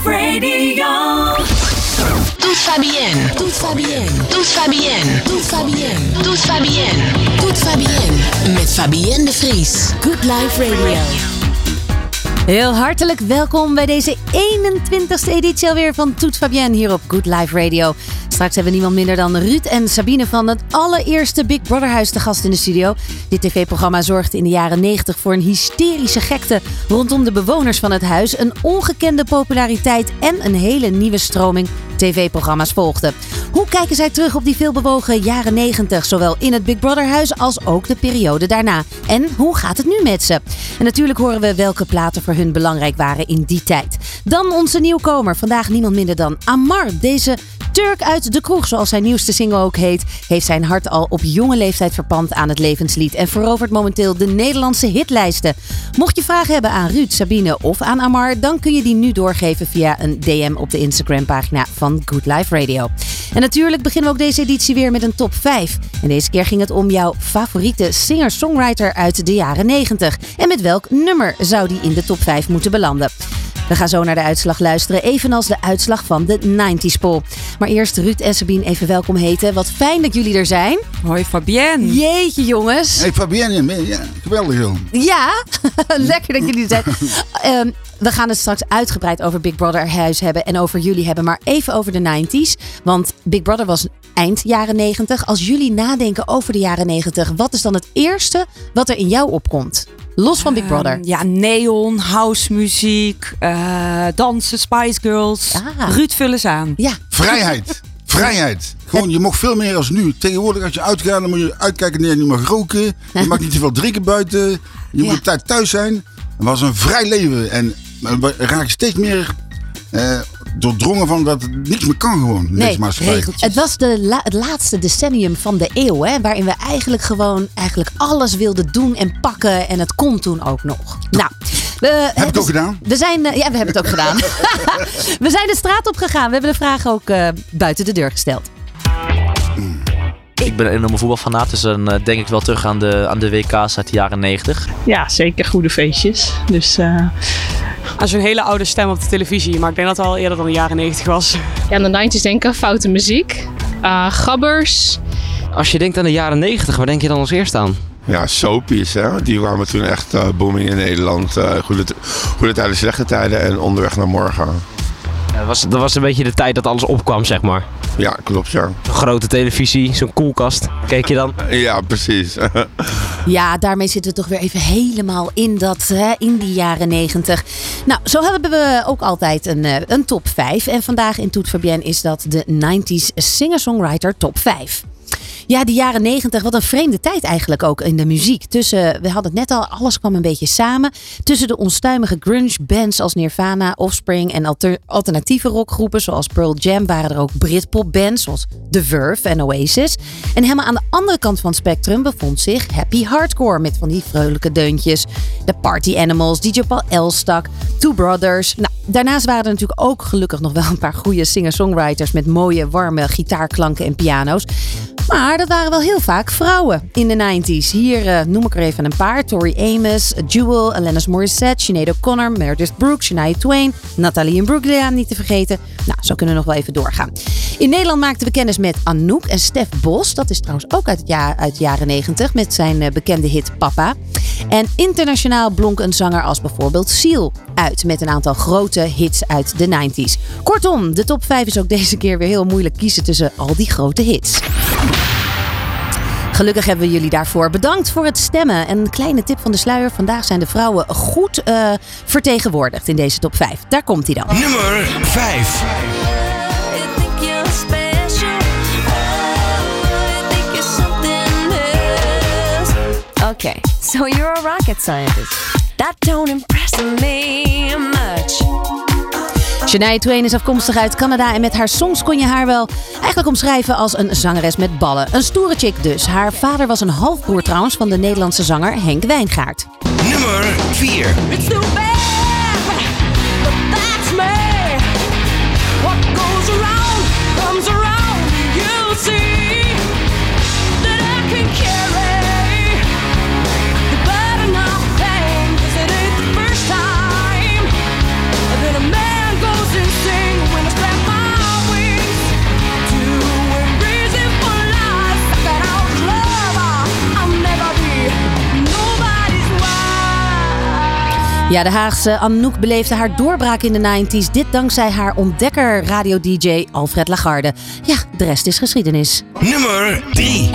Active Radio. Tous Fabienne, tous Fabienne, tous Fabienne, tous Fabienne, tous Fabienne, tous Fabienne. Met Fabienne de Vries. Good Life Radio. Heel hartelijk welkom bij deze 21ste editie alweer van Toet Fabienne hier op Good Life Radio. Straks hebben we niemand minder dan Ruud en Sabine van het allereerste Big Brother huis te gast in de studio. Dit tv-programma zorgde in de jaren 90 voor een hysterische gekte rondom de bewoners van het huis. Een ongekende populariteit en een hele nieuwe stroming tv-programma's volgden. Hoe kijken zij terug op die veelbewogen jaren 90, zowel in het Big Brother huis als ook de periode daarna? En hoe gaat het nu met ze? En natuurlijk horen we welke platen voor hun belangrijk waren in die tijd. Dan onze nieuwkomer, vandaag niemand minder dan Amar. Deze Turk uit de kroeg, zoals zijn nieuwste single ook heet, heeft zijn hart al op jonge leeftijd verpand aan het levenslied en verovert momenteel de Nederlandse hitlijsten. Mocht je vragen hebben aan Ruud, Sabine of aan Amar, dan kun je die nu doorgeven via een DM op de Instagram-pagina van Good Life Radio. En natuurlijk beginnen we ook deze editie weer met een top 5. En deze keer ging het om jouw favoriete singer-songwriter uit de jaren 90. En met welk nummer zou die in de top 5 moeten belanden? We gaan zo naar de uitslag luisteren, evenals de uitslag van de 90s poll. Maar eerst Ruud en Sabine even welkom heten. Wat fijn dat jullie er zijn. Hoi Fabienne. Jeetje jongens. Hey Fabienne, ja, geweldig joh. Ja, lekker dat jullie er zijn. Ehm, we gaan het straks uitgebreid over Big Brother huis hebben en over jullie hebben. Maar even over de 90s. Want Big Brother was eind jaren 90. Als jullie nadenken over de jaren 90, wat is dan het eerste wat er in jou opkomt? Los van Big Brother. Ehm, ja, neon, house muziek, eh, dansen, Spice Girls. Ah. Ruud, vul eens aan. Ja, Vrijheid. Vrijheid. Gewoon, je mocht veel meer als nu. Tegenwoordig als je uitgaat, dan moet je uitkijken. Nee, je mag roken. Je mag niet te veel drinken buiten. Je Ja. moet op tijd thuis zijn. Het was een vrij leven. En we raken steeds meer eh, doordrongen van dat het niks meer kan gewoon. nee, maatschappij. het was de la- het laatste decennium van de eeuw, hè, waarin we eigenlijk gewoon eigenlijk alles wilden doen en pakken. En het kon toen ook nog. Nou, we, Heb ik ook gedaan. We zijn, eh, ja, we hebben het ook gedaan. we zijn de straat op gegaan. We hebben de vragen ook eh, buiten de deur gesteld. Ik ben een enorme voetbalfanaat, dus dan eh, denk ik wel terug aan de, aan de WK's uit de jaren 90. Ja, zeker goede feestjes. Dus eh, Als een hele oude stem op de televisie, maar ik denk dat het al eerder dan de jaren 90 was. Ja, in de 90s denken, foute muziek. Uh, gabbers. Als je denkt aan de jaren 90, waar denk je dan als eerste aan? Ja, soapies, hè? die kwamen toen echt eh, booming in Nederland. Eh, goede, goede tijden, slechte tijden en onderweg naar morgen. Ja, dat, was, dat was een beetje de tijd dat alles opkwam, zeg maar. Ja, klopt, ja. Zo'n grote televisie, zo'n koelkast. Keek je dan? Ja, precies. Ja, daarmee zitten we toch weer even helemaal in, dat, hè, in die jaren negentig. Nou, zo hebben we ook altijd een, eh, een top 5. En vandaag in Toet Fabienne is dat de 90s singer-songwriter top 5. Ja, die jaren negentig, wat een vreemde tijd eigenlijk ook in de muziek. Tussen, we hadden het net al, alles kwam een beetje samen. Tussen de onstuimige grunge bands als Nirvana, Offspring en alter- alternatieve rockgroepen zoals Pearl Jam waren er ook Britpop bands zoals The Verve en Oasis. En helemaal aan de andere kant van het spectrum bevond zich happy hardcore met van die vrolijke deuntjes. De Party Animals, DJ Paul Elstak, Two Brothers. Nou, daarnaast waren er natuurlijk ook gelukkig nog wel een paar goede singer-songwriters met mooie warme gitaarklanken en piano's. Maar dat waren wel heel vaak vrouwen in de 90s. Hier eh, noem ik er even een paar. Tori Amos, Jewel, Alanis Morissette, Sinead O'Connor, Meredith Brooks, Shania Twain, Nathalie Imbruglia niet te vergeten. Nou, zo kunnen we nog wel even doorgaan. In Nederland maakten we kennis met Anouk en Stef Bos. Dat is trouwens ook uit, het jaar, uit de jaren 90 met zijn eh, bekende hit Papa. En internationaal blonk een zanger als bijvoorbeeld Seal uit met een aantal grote hits uit de 90s. Kortom, de top 5 is ook deze keer weer heel moeilijk kiezen tussen al die grote hits. Gelukkig hebben we jullie daarvoor. Bedankt voor het stemmen. En een kleine tip van de sluier. Vandaag zijn de vrouwen goed eh, vertegenwoordigd in deze top 5. Daar komt hij dan. Nummer 5. Okay, so you're a rocket scientist. That don't impress me much. Shania Twain is afkomstig uit Canada en met haar songs kon je haar wel eigenlijk omschrijven als een zangeres met ballen. Een stoere chick dus. Haar vader was een halfbroer trouwens van de Nederlandse zanger Henk Wijngaard. Nummer 4. It's too bad, but that's me. What goes around comes around. You'll see that I can carry Ja, de Haagse Anouk beleefde haar doorbraak in de 90s. Dit dankzij haar ontdekker radio-dj Alfred Lagarde. Ja, de rest is geschiedenis. Nummer 3.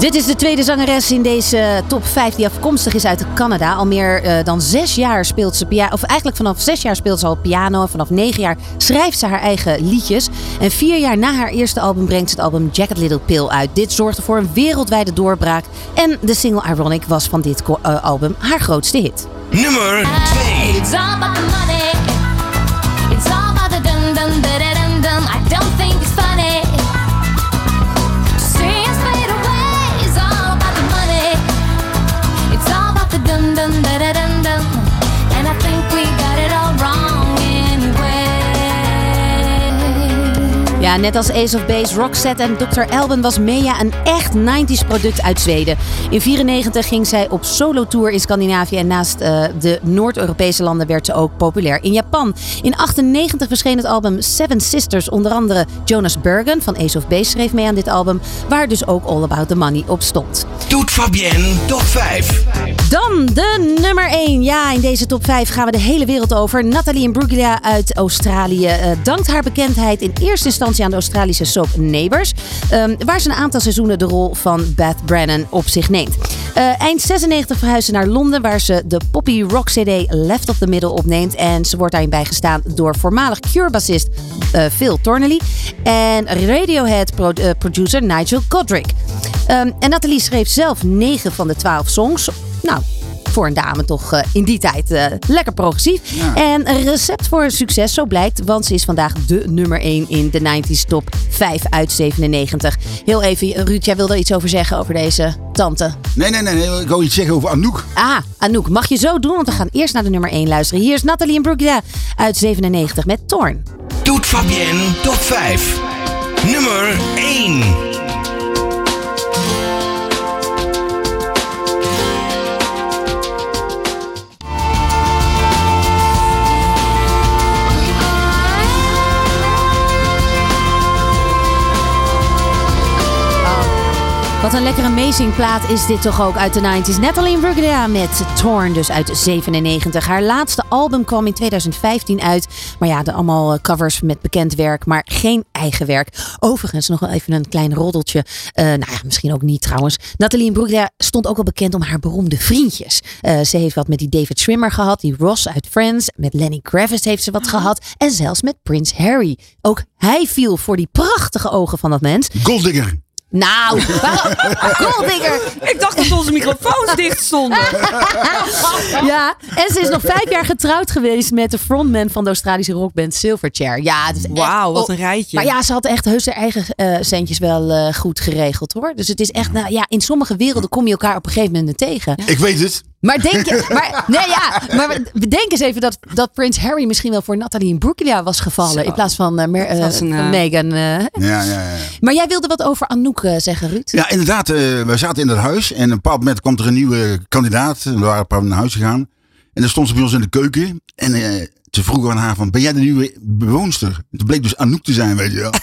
Dit is de tweede zangeres in deze top 5 die afkomstig is uit Canada. Al meer eh, dan zes jaar speelt ze piano. Of eigenlijk vanaf zes jaar speelt ze al piano. En vanaf negen jaar schrijft ze haar eigen liedjes. En vier jaar na haar eerste album brengt ze het album Jacket Little Pill uit. Dit zorgde voor een wereldwijde doorbraak. En de single Ironic was van dit eh, album haar grootste hit. Nummer 2. Ja, net als Ace of Base, Roxette en Dr. Alban was Mea een echt 90s product uit Zweden. In 94 ging zij op solo-tour in Scandinavië en naast eh, de Noord-Europese landen werd ze ook populair in Japan. In 98 verscheen het album Seven Sisters. Onder andere Jonas Bergen van Ace of Base schreef mee aan dit album, waar dus ook All About The Money op stond. Doet Fabienne top 5. Dan de nummer 1. Ja, in deze top 5 gaan we de hele wereld over. Nathalie Imbruglia uit Australië eh, dankt haar bekendheid in eerste instantie aan de Australische soap Neighbours. ehm, waar ze een aantal seizoenen de rol van Beth Brennan op zich neemt. Eh, eind 96 verhuist ze naar Londen, waar ze de poppy rock CD Left of the Middle opneemt. En ze wordt daarin bijgestaan door voormalig Cure-bassist eh, Phil Tornelly en Radiohead-producer Nigel Godric. Ehm, en Nathalie schreef zelf 9 van de 12 songs. Nou, voor een dame toch eh, in die tijd eh, lekker progressief. En een recept voor succes, zo blijkt. Want ze is vandaag de nummer 1 in de 90s top 5 uit 97. Heel even, Ruud, jij wilde er iets over zeggen over deze tante. Nee, nee, nee, nee. Ik wil iets zeggen over Anouk. Ah, Anouk, mag je zo doen? Want we gaan eerst naar de nummer 1 luisteren. Hier is Nathalie Imbruglia uit 97 met Torn. Doet Fabienne top 5. Nummer 1. Wat een lekkere amazing plaat is dit toch ook uit de 90s. Natalie Imbruglia met Torn, dus uit 97. Haar laatste album kwam in 2015 uit. Maar ja, de allemaal eh, covers met bekend werk, maar geen eigen werk. Overigens, nog wel even een klein roddeltje. Eh, nou ja, misschien ook niet trouwens. Natalie Imbruglia stond ook al bekend om haar beroemde vriendjes. Eh, ze heeft wat met die David Schwimmer gehad, die Ross uit Friends. Met Lenny Kravitz heeft ze wat gehad. En zelfs met Prins Harry. Ook hij viel voor die prachtige ogen van dat mens. Golddigger. Nou, waarom? Ik dacht dat onze microfoons dicht stonden. Ja, en ze is nog vijf jaar getrouwd geweest met de frontman van de Australische rockband Silverchair. Ja, het is echt- Wauw, wat een rijtje. Maar ja, ze had echt heus haar eigen eh, centjes wel eh, goed geregeld hoor. Dus het is echt, nou ja, in sommige werelden kom je elkaar op een gegeven moment tegen. Ik weet het. Maar denk je, maar, nee, ja, maar bedenk eens even dat, dat Prins Harry misschien wel voor Nathalie Imbruglia was gevallen. In plaats van, Mer- was een, van Meghan. eh. Ja, ja, ja. Maar jij wilde wat over Anouk zeggen, Ruud? Ja, inderdaad. eh, we zaten in dat huis en op een bepaald moment kwam er een nieuwe kandidaat. We waren een paar naar huis gegaan. En dan stond ze bij ons in de keuken. En eh, ze vroegen aan haar van, ben jij de nieuwe bewoonster? Het bleek dus Anouk te zijn, weet je wel.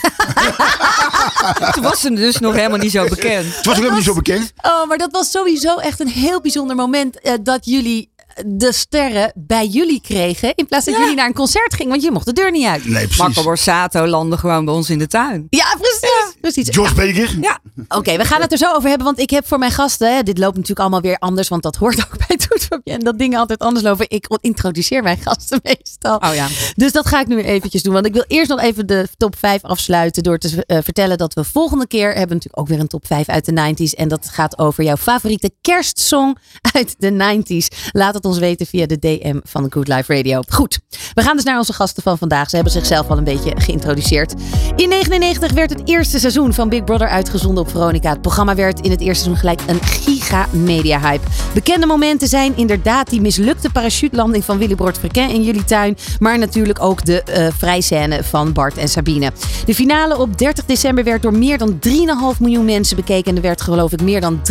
Toen was ze dus nog helemaal niet zo bekend. Het was ook helemaal niet zo bekend. Oh, maar dat was sowieso echt een heel bijzonder moment eh, dat jullie de sterren bij jullie kregen. In plaats dat jullie naar een concert gingen, want je mocht de deur niet uit. Nee, precies. Marco Borsato landde gewoon bij ons in de tuin. Ja, precies. precies. George Baker. Ja. Oké, we gaan het er zo over hebben, want ik heb voor mijn gasten, hè, dit loopt natuurlijk allemaal weer anders, want dat hoort ook bij En dat dingen altijd anders lopen. Ik introduceer mijn gasten meestal. Oh ja. Dus dat ga ik nu eventjes doen, want ik wil eerst nog even de top 5 afsluiten door te eh, vertellen dat we volgende keer hebben natuurlijk ook weer een top 5 uit de 90s en dat gaat over jouw favoriete kerstsong uit de 90s. Laat het ons weten via de DM van de Good Life Radio. Goed, we gaan dus naar onze gasten van vandaag. Ze hebben zichzelf al een beetje geïntroduceerd. In 1999 werd het eerste seizoen van Big Brother uitgezonden op Veronica. Het programma werd in het eerste seizoen gelijk een giga media hype. Bekende momenten zijn inderdaad die mislukte parachutelanding van Willy Bord Frequin in jullie tuin. Maar natuurlijk ook de eh vrijscène van Bart en Sabine. De finale op 30 december werd door meer dan 3,5 miljoen mensen bekeken. En er werd geloof ik meer dan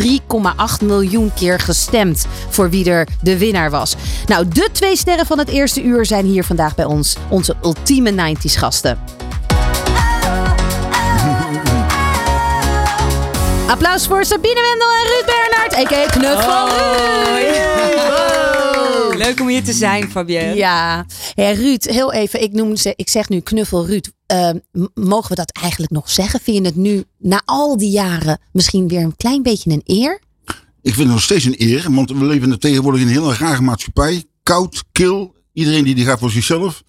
3,8 miljoen keer gestemd voor wie er de winnaar was. Nou, de twee sterren van het eerste uur zijn hier vandaag bij ons. Onze ultieme 90s gasten. Applaus voor Sabine Wendel en Ruud Bernhard, a.k.a. Knuffel Ruud. Leuk om hier te zijn, Fabienne. Ja, hey, Ruud, heel even. Ik, noem ze, ik zeg nu Knuffel Ruud. Eh, m- mogen we dat eigenlijk nog zeggen? Vind je het nu, na al die jaren, misschien weer een klein beetje een eer? Ik vind het nog steeds een eer, want we leven tegenwoordig in een hele rare maatschappij. Koud, kil, iedereen die, die gaat voor zichzelf.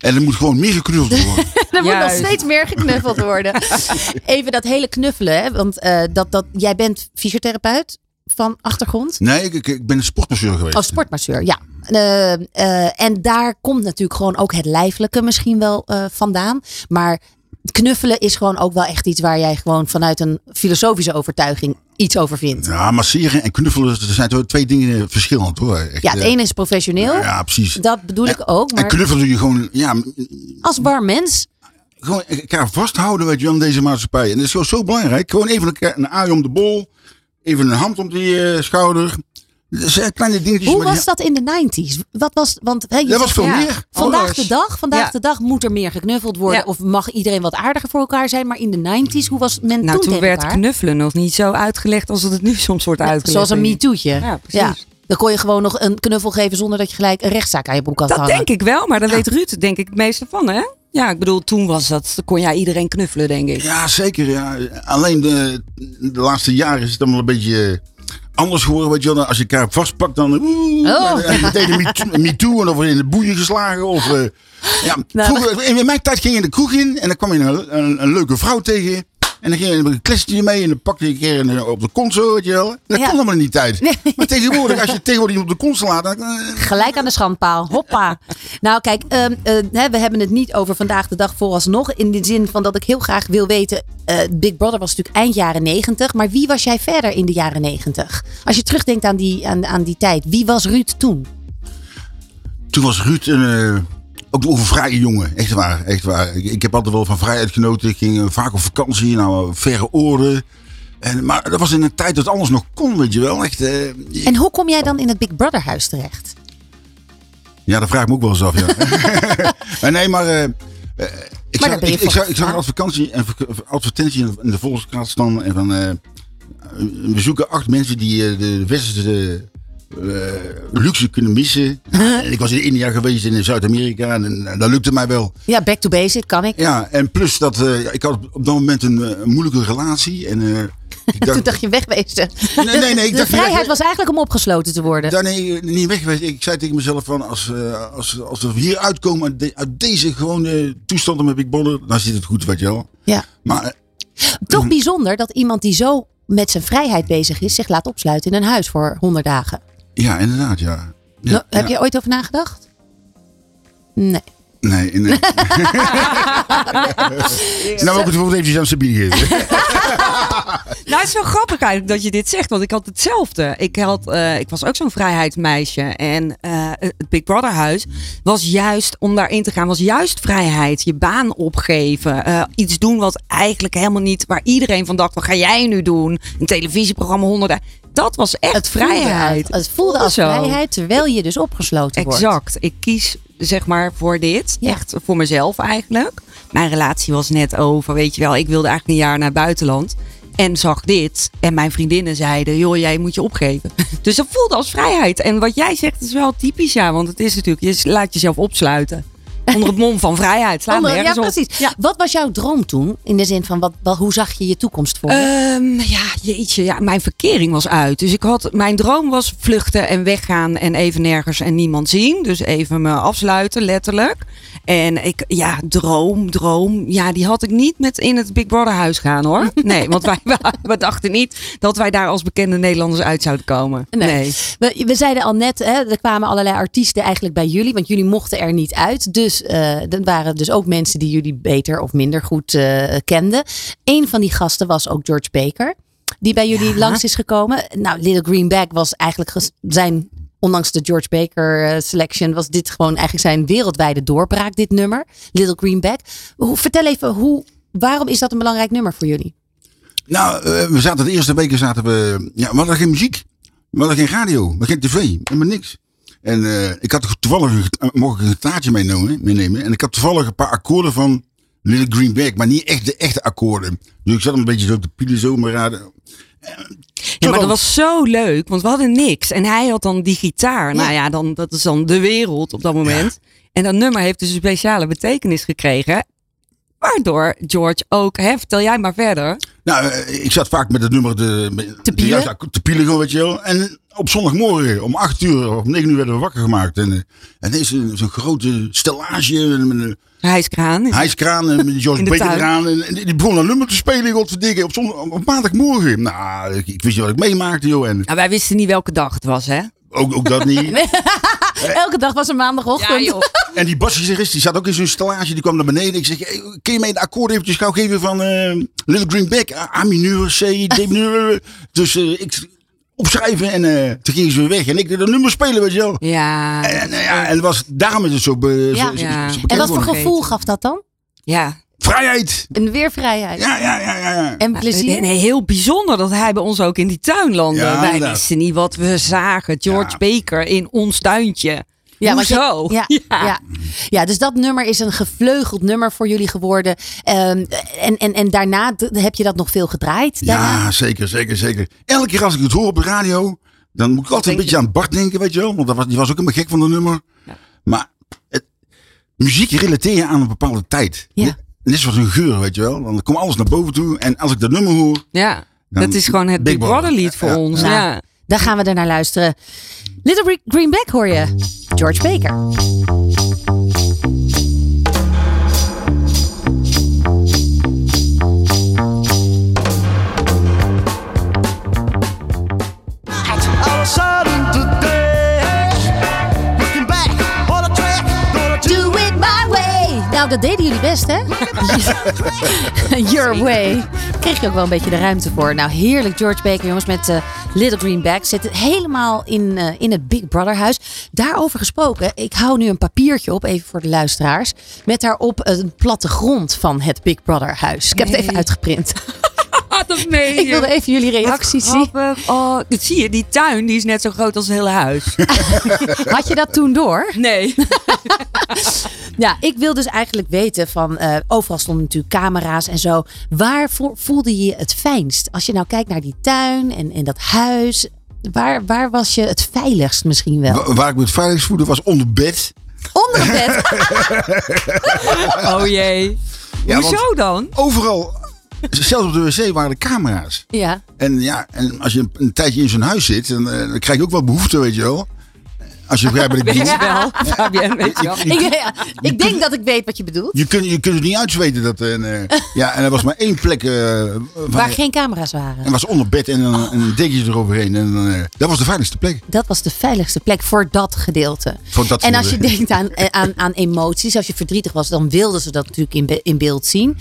en er moet gewoon meer geknuffeld worden. Er moet nog steeds meer geknuffeld worden. Even dat hele knuffelen, hè? want eh, dat, dat, jij bent fysiotherapeut van achtergrond. Nee, ik, ik, ik ben een sportmasseur geweest. Oh, sportmasseur, ja. Eh, eh, en daar komt natuurlijk gewoon ook het lijfelijke misschien wel eh, vandaan. Maar knuffelen is gewoon ook wel echt iets waar jij gewoon vanuit een filosofische overtuiging iets over vindt. Ja, masseren en knuffelen, er zijn twee dingen verschillend hoor. Echt, Ja, het eh, ene is professioneel. Ja, precies. Dat bedoel ik ook. En Maar knuffelen doe je gewoon, ja, als warm mens. gewoon elkaar vasthouden weet je, in deze maatschappij. En dat is gewoon zo belangrijk. Gewoon even een, een aai om de bol. Even een hand om die eh, schouder. Kleine dingetjes. Hoe was dat in de 90s? Wat was, want, hè, je Dat was veel ja, meer. Vandaag de dag, vandaag Ja. de dag moet er meer geknuffeld worden. Ja. Of mag iedereen wat aardiger voor elkaar zijn. Maar in de 90s, hoe was men Nou, toen toen werd elkaar? knuffelen nog niet zo uitgelegd als dat het nu soms wordt uitgelegd. Zoals een. MeToo'tje. Ja, precies. Dan kon je gewoon nog een knuffel geven zonder dat je gelijk een rechtszaak aan je broek had Dat hangen. denk ik wel, maar daar weet Ruud denk ik het meeste van, hè? Ja, ik bedoel, toen was dat, dan kon jij iedereen knuffelen, denk ik. Ja, zeker. Ja. Alleen de, de laatste jaren is het allemaal een beetje anders geworden. Weet je wel. Als je elkaar vastpakt, dan... Oh. en meteen een me- me too en of in de boeien geslagen. Of, eh, ja, Nou, vroeger, in mijn tijd ging je in de kroeg in en dan kwam je een, een, een leuke vrouw tegen. En dan ging je een kletsje mee en dan pakte je een keer een- op de zo, weet je wel. Dat Ja. kon allemaal niet tijd. Maar tegenwoordig, als je tegenwoordig iemand op de kont slaat, dan... eh, Gelijk aan de schandpaal. Hoppa. nou, kijk, ehm, eh, we hebben het niet over vandaag de dag vooralsnog. In de zin van dat ik heel graag wil weten. eh, Big Brother was natuurlijk eind jaren negentig. Maar wie was jij verder in de jaren negentig? Als je terugdenkt aan die, aan, aan die tijd. Wie was Ruud toen? Toen was Ruud een, eh, ook een vrije jongen. Echt waar, echt waar. Ik, ik heb altijd wel van vrijheid genoten. Ik ging eh, vaak op vakantie, nou, verre oren. En, maar dat was in een tijd dat alles nog kon, weet je wel. Echt, eh, En hoe kom jij dan in het Big Brother huis terecht? ja, dat vraag ik me ook wel eens af, ja. Maar nee, maar... eh, eh, ik, Maar zag, ik, ik, zag, ik zag een advertentie, een ver- advertentie in de- Volkskrant staan. En van, eh, we zoeken acht mensen die eh, de westerse eh, luxe kunnen missen. En ik was in India geweest en in Zuid-Amerika. En, eh, dat lukte mij wel. Ja, back to basic kan ik. Ja, en plus dat eh, ik had op dat moment een, eh, moeilijke relatie. En eh, ik Toen dacht, dacht je wegwezen. Nee, nee, nee, ik de dacht- vrijheid was eigenlijk om opgesloten te worden. daar nee, niet weg geweest. Ik zei tegen mezelf van als, eh, als, als we hier uitkomen uit, de- uit deze gewone toestanden met Big Brother, dan zit het goed, weet je wel. Ja. Maar eh, Toch bijzonder dat iemand die zo met zijn vrijheid bezig is, zich laat opsluiten in een huis voor 100 dagen. Ja, inderdaad, ja. ja heb ja. je ooit over nagedacht? Nee. Nee, nee. nou, ook het woord eventjes aan Sabine geven. Nou, het is wel grappig eigenlijk dat je dit zegt, want ik had hetzelfde. Ik, had, eh, ik was ook zo'n vrijheidsmeisje. En eh, het Big Brother huis was juist, om daarin te gaan, was juist vrijheid. Je baan opgeven. eh, iets doen wat eigenlijk helemaal niet, waar iedereen van dacht, wat ga jij nu doen? Een televisieprogramma, honderden. Dat was echt Het voelde, vrijheid. het voelde als zo. vrijheid terwijl je dus opgesloten wordt. Exact. Ik kies zeg maar voor dit. Ja. Echt voor mezelf eigenlijk. Mijn relatie was net over. Weet je wel, ik wilde eigenlijk een jaar naar het buitenland. En zag dit. En mijn vriendinnen zeiden: joh, jij moet je opgeven. Dus dat voelde als vrijheid. En wat jij zegt is wel typisch, ja. Want het is natuurlijk, je laat jezelf opsluiten. Onder het mom van vrijheid. Slaat Onder- ja, precies. Wat was jouw droom toen? In de zin van, wat, wat, hoe zag je je toekomst voor? Ehm, ja, jeetje, ja, mijn verkering was uit. Dus ik had, mijn droom was vluchten en weggaan en even nergens en niemand zien. Dus even me afsluiten, letterlijk. En ik, ja, droom, droom. Ja, die had ik niet met in het Big Brother huis gaan hoor. Nee, want wij, we dachten niet dat wij daar als bekende Nederlanders uit zouden komen. Nee. We, we zeiden al net, hè, er kwamen allerlei artiesten eigenlijk bij jullie, want jullie mochten er niet uit. Dus eh er waren dus ook mensen die jullie beter of minder goed eh, kenden. Een van die gasten was ook George Baker, die bij jullie langs is gekomen. Nou, Little Green Bag was eigenlijk zijn ondanks de George Baker eh, selection, was dit gewoon eigenlijk zijn wereldwijde doorbraak, dit nummer. Little Greenback. Hoe, vertel even, hoe, waarom is dat een belangrijk nummer voor jullie? Nou, we zaten de eerste weken zaten we. Ja, we hadden geen muziek. We hadden geen radio. We hadden geen tv. Helemaal niks. En eh, ik had toevallig gita- mocht ik een gitaartje meenemen, meenemen. En ik had toevallig een paar akkoorden van Little Greenback. Maar niet echt de echte akkoorden. Dus ik zat een beetje zo te pielen zo maar raden. Ja, maar dat was zo leuk, want we hadden niks. En hij had dan die gitaar. Nou ja, dan, dat is dan de wereld op dat moment. En dat nummer heeft dus een speciale betekenis gekregen. Waardoor George ook, hè, vertel jij maar verder. Nou, eh, ik zat vaak met het nummer de, de pielen? te pielen, gewoon, weet je wel. En op zondagmorgen om 8 uur of 9 uur werden we wakker gemaakt. En, eh, en er is een- zo'n grote stellage met een hijskraan. hijskraan en met George. En, en die begon een nummer te spelen, godverdikke, op, zondag, op maandagmorgen. Nou, ik, ik wist niet wat ik meemaakte, joh. En Nou, wij wisten niet welke dag het was, hè? Ook, ook dat niet. Elke dag was een maandagochtend. En die basgitarist, die zat ook in zo'n stellage, die kwam naar beneden. Ik zeg, hey, kun je mij de akkoorden eventjes gauw geven van eh, Little Greenback? A, A mineur, C, D mineur. dus eh, ik opschrijven en eh, toen gingen ze weer weg. En ik deed een nummer spelen, weet je wel. Ja. En, eh, ja, en het was, daarom is het zo, be, Ja. zo, zo- Ja. zo bekend En wat voor gevoel gaf dat dan? Ja. Vrijheid! En weer vrijheid. Ja, ja, ja, ja. ja. En plezier. Nee, heel bijzonder dat hij bij ons ook in die tuin landde. Ja, Wij wisten niet wat we zagen. George Baker in ons tuintje. Ja, je- Hoezo? ja, ja. Ja. dus dat nummer is een gevleugeld nummer voor jullie geworden. Ehm, en, en, en daarna heb je dat nog veel gedraaid. Daarna? Ja, zeker, zeker, zeker. Elke keer als ik het hoor op de radio, dan moet ik altijd een beetje aan Bart denken, weet je wel. Want dat was, die was ook helemaal gek van de nummer. Maar het, muziek relateer je aan een bepaalde tijd. Ja. Net zoals een geur, weet je wel. Dan komt alles naar boven toe. En als ik dat nummer hoor... Ja, dat is gewoon het Big Big Brother. Lied voor Ja, ons. Nou, Ja. Daar gaan we er naar luisteren. Little Gre- Greenback hoor je. George Baker. Nou, dat deden jullie best, hè? Your way. Kreeg je ook wel een beetje de ruimte voor. Nou, heerlijk George Baker, jongens, met eh, Little Greenback. Zit helemaal in, eh, in het Big Brother huis. Daarover gesproken, ik hou nu een papiertje op, even voor de luisteraars. Met daarop een plattegrond van het Big Brother huis. Ik heb het even Nee. meen Ik wilde even jullie reacties zien. Oh, dat zie je, die tuin die is net zo groot als het hele huis. Had je dat toen door? Nee. Ja, ik wil dus eigenlijk weten van... eh, overal stonden natuurlijk camera's en zo. Waar vo- voelde je je het fijnst? Als je nou kijkt naar die tuin en, en dat huis... Waar, waar was je het veiligst misschien wel? Wa- Waar ik me het veiligst voelde was onder bed. Onder het bed? Oh jee. Ja, Hoezo want dan? Overal, zelfs op de wc waren er camera's. Ja. En ja, en als je een, een tijdje in zo'n huis zit, dan, eh, dan krijg je ook wel behoefte, weet je wel. Als je begrijpt wat ik bedoel. Weet je wel, Fabienne, weet je wel. Ik, ja, ik denk dat ik weet wat je bedoelt. Je kunt, je kunt het niet uitzweten. Dat, en, eh, ja, en er was maar één plek. eh, van- Waar geen camera's waren. En was onder bed en een, een dekje eroverheen. En, eh, dat was de veiligste plek. Dat was de veiligste plek voor dat gedeelte. Voor dat en als je denkt aan, eh, aan, aan emoties, als je verdrietig was, dan wilden ze dat natuurlijk in, be- in beeld zien.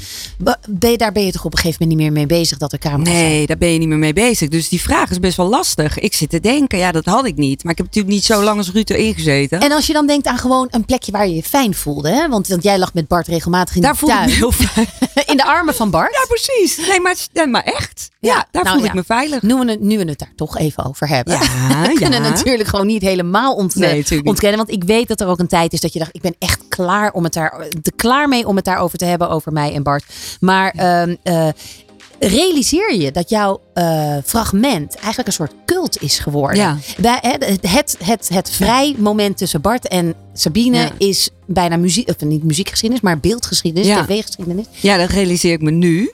Je, daar ben je toch op een gegeven moment niet meer mee bezig dat er camera's zijn? Nee, daar ben je niet meer mee bezig. Dus die vraag is best wel lastig. Ik zit te denken, ja, dat had ik niet. Maar ik heb natuurlijk niet zo lang als Ruud erin gezeten. En als je dan denkt aan gewoon een plekje waar je je fijn voelde. Hè? Want, want jij lag met Bart regelmatig in Daar de voelde ik tuin. me heel fijn. in de armen van Bart. Ja, precies. Nee, maar, nee, maar echt. Ja, daar nou voel ja. ik me veilig. Nu we, het, nu we het daar toch even over hebben. Ja, we kunnen natuurlijk gewoon niet helemaal ont- Nee, natuurlijk niet. ontkennen. Want ik weet dat er ook een tijd is dat je dacht, ik ben echt klaar om het daar, te klaar mee om het daarover te hebben over mij en Bart. Maar eh, realiseer je dat jouw eh, fragment eigenlijk een soort cult is geworden. Ja. Hè, het, het, het, het vrij moment tussen Bart en Sabine Ja. is bijna muziek, of niet muziekgeschiedenis, maar beeldgeschiedenis, Ja. tv-geschiedenis. Ja, dat realiseer ik me nu.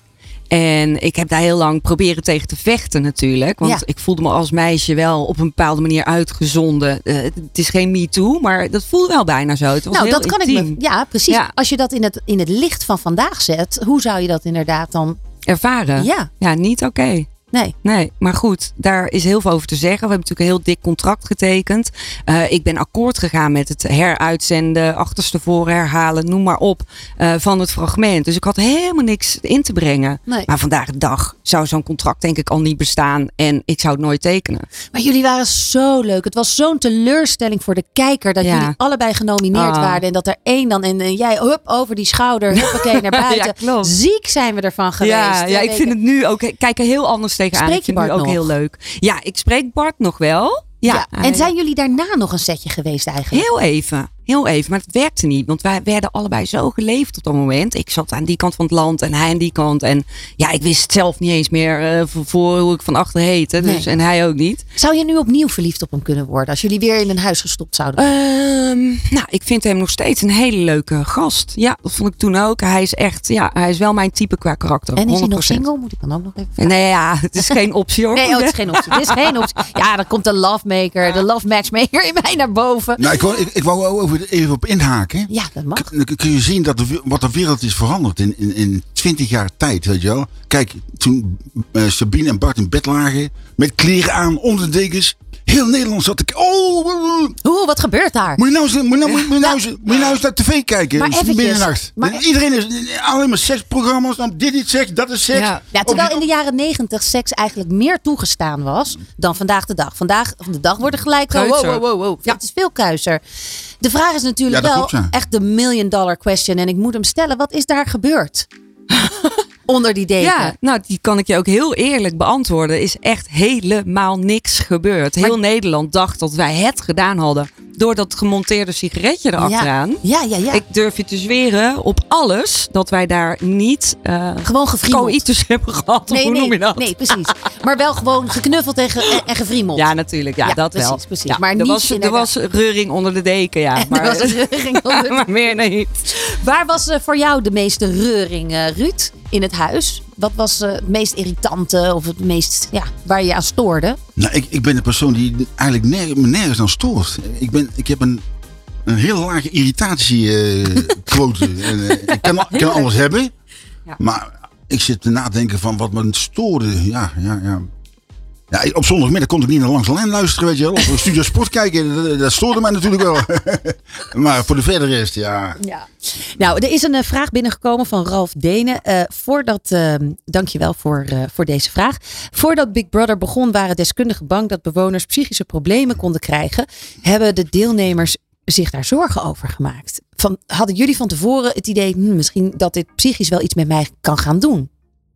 En ik heb daar heel lang proberen tegen te vechten natuurlijk. Want Ja. ik voelde me als meisje wel op een bepaalde manier uitgezonden. Eh, het is geen me too, maar dat voelde wel bijna zo. Het was Nou, heel dat kan ik me. Ja, precies. Ja. Als je dat in het, in het licht van vandaag zet, hoe zou je dat inderdaad dan. Ervaren? Ja. Ja, niet oké. Nee. Nee, maar goed, daar is heel veel over te zeggen. We hebben natuurlijk een heel dik contract getekend. Eh, ik ben akkoord gegaan met het heruitzenden, achterstevoren herhalen, noem maar op, eh, van het fragment. Dus ik had helemaal niks in te brengen. Nee. Maar vandaag de dag zou zo'n contract denk ik al niet bestaan en ik zou het nooit tekenen. Maar jullie waren zo leuk. Het was zo'n teleurstelling voor de kijker dat Ja. jullie allebei genomineerd Ah. waren. En dat er één dan en, en jij hup over die schouder, huppakee naar buiten. Ja. Ziek zijn we ervan geweest. Ja, ja, ik vind het nu ook, ik kijk er heel anders tegenaan. Spreek je Bart ook nog? heel leuk. Ja, ik spreek Bart nog wel. Ja, Ja, En zijn jullie daarna nog een setje geweest eigenlijk? Heel even. Heel even. Maar het werkte niet. Want wij werden allebei zo geleefd op dat moment. Ik zat aan die kant van het land en hij aan die kant. En ja, ik wist zelf niet eens meer eh, voor, voor hoe ik van achter heette. Dus, Nee. En hij ook niet. Zou je nu opnieuw verliefd op hem kunnen worden als jullie weer in een huis gestopt zouden? Ehm, nou, ik vind hem nog steeds een hele leuke gast. Ja, dat vond ik toen ook. Hij is echt, ja, hij is wel mijn type qua karakter. en is hij 100%. nog single? Moet ik dan ook nog even Nee, ja, het is geen optie hoor. Nee, oh, het is geen optie. Het is geen optie. Ja, dan komt de love maker, de love matchmaker in mij naar boven. Nou, ik wou, ik, ik wou over, even op inhaken. Ja, dat mag. Dan kun je zien dat de, wat de wereld is veranderd in, in, in 20 jaar tijd, weet je wel. Kijk, toen eh, Sabine en Bart in bed lagen, met kleren aan, onder de dekens. Heel Nederland zat ik. Oh, Oeh, wat gebeurt daar? Moet je nou eens, moet je nou, moet je nou eens, moet je nou eens naar tv kijken? Maar eventjes, middernacht. maar Iedereen is alleen maar seksprogramma's. Dit is seks, dat is seks. Ja, terwijl in de jaren negentig seks eigenlijk meer toegestaan was dan vandaag de dag. Vandaag de dag wordt er gelijk, oh, wow, wow, wow, wow. Het is veel kuiser. De vraag is natuurlijk Ja, wel klopt, ja. echt de million dollar question. En ik moet hem stellen. Wat is daar gebeurd? Onder die deken. Ja, nou, die kan ik je ook heel eerlijk beantwoorden. Er is echt helemaal niks gebeurd. Heel Nederland dacht dat wij het gedaan hadden. Door dat gemonteerde sigaretje erachteraan. Ja, ja, ja. Ik durf je te zweren op alles dat wij daar niet uh, gewoon coïtus hebben gehad. of Nee, hoe nee, noem je dat? nee, precies. Maar wel gewoon geknuffeld en, ge- en. Ja, natuurlijk. Ja, dat precies, wel. Precies. Ja, maar er, niet was, er was reuring onder de deken, ja. Maar, er was reuring onder de- maar meer niet. Waar was eh, voor jou de meeste reuring, eh, Ruud, in het huis? Wat was eh, het meest irritante of het meest, ja, waar je aan stoorde? Nou, ik, ik ben de persoon die eigenlijk me nergens aan stoort. Ik, ben, ik heb een, een heel lage irritatiequote. Eh, ik kan, kan alles hebben. Maar ik zit te nadenken van wat me stoorde. Ja, ja, ja. Ja, op zondagmiddag kon ik niet naar Langs de Lijn luisteren, weet je wel. Of een Studio Sport kijken, dat, dat stoorde mij natuurlijk wel. maar voor de verdere rest, ja. Ja. Nou, er is een eh, vraag binnengekomen van Ralf Denen. Eh, voordat, uh, dankjewel voor, uh, voor deze vraag. Voordat Big Brother begon waren deskundigen bang dat bewoners psychische problemen konden krijgen. Hebben de deelnemers zich daar zorgen over gemaakt? Van, hadden jullie van tevoren het idee, hm, misschien dat dit psychisch wel iets met mij kan gaan doen?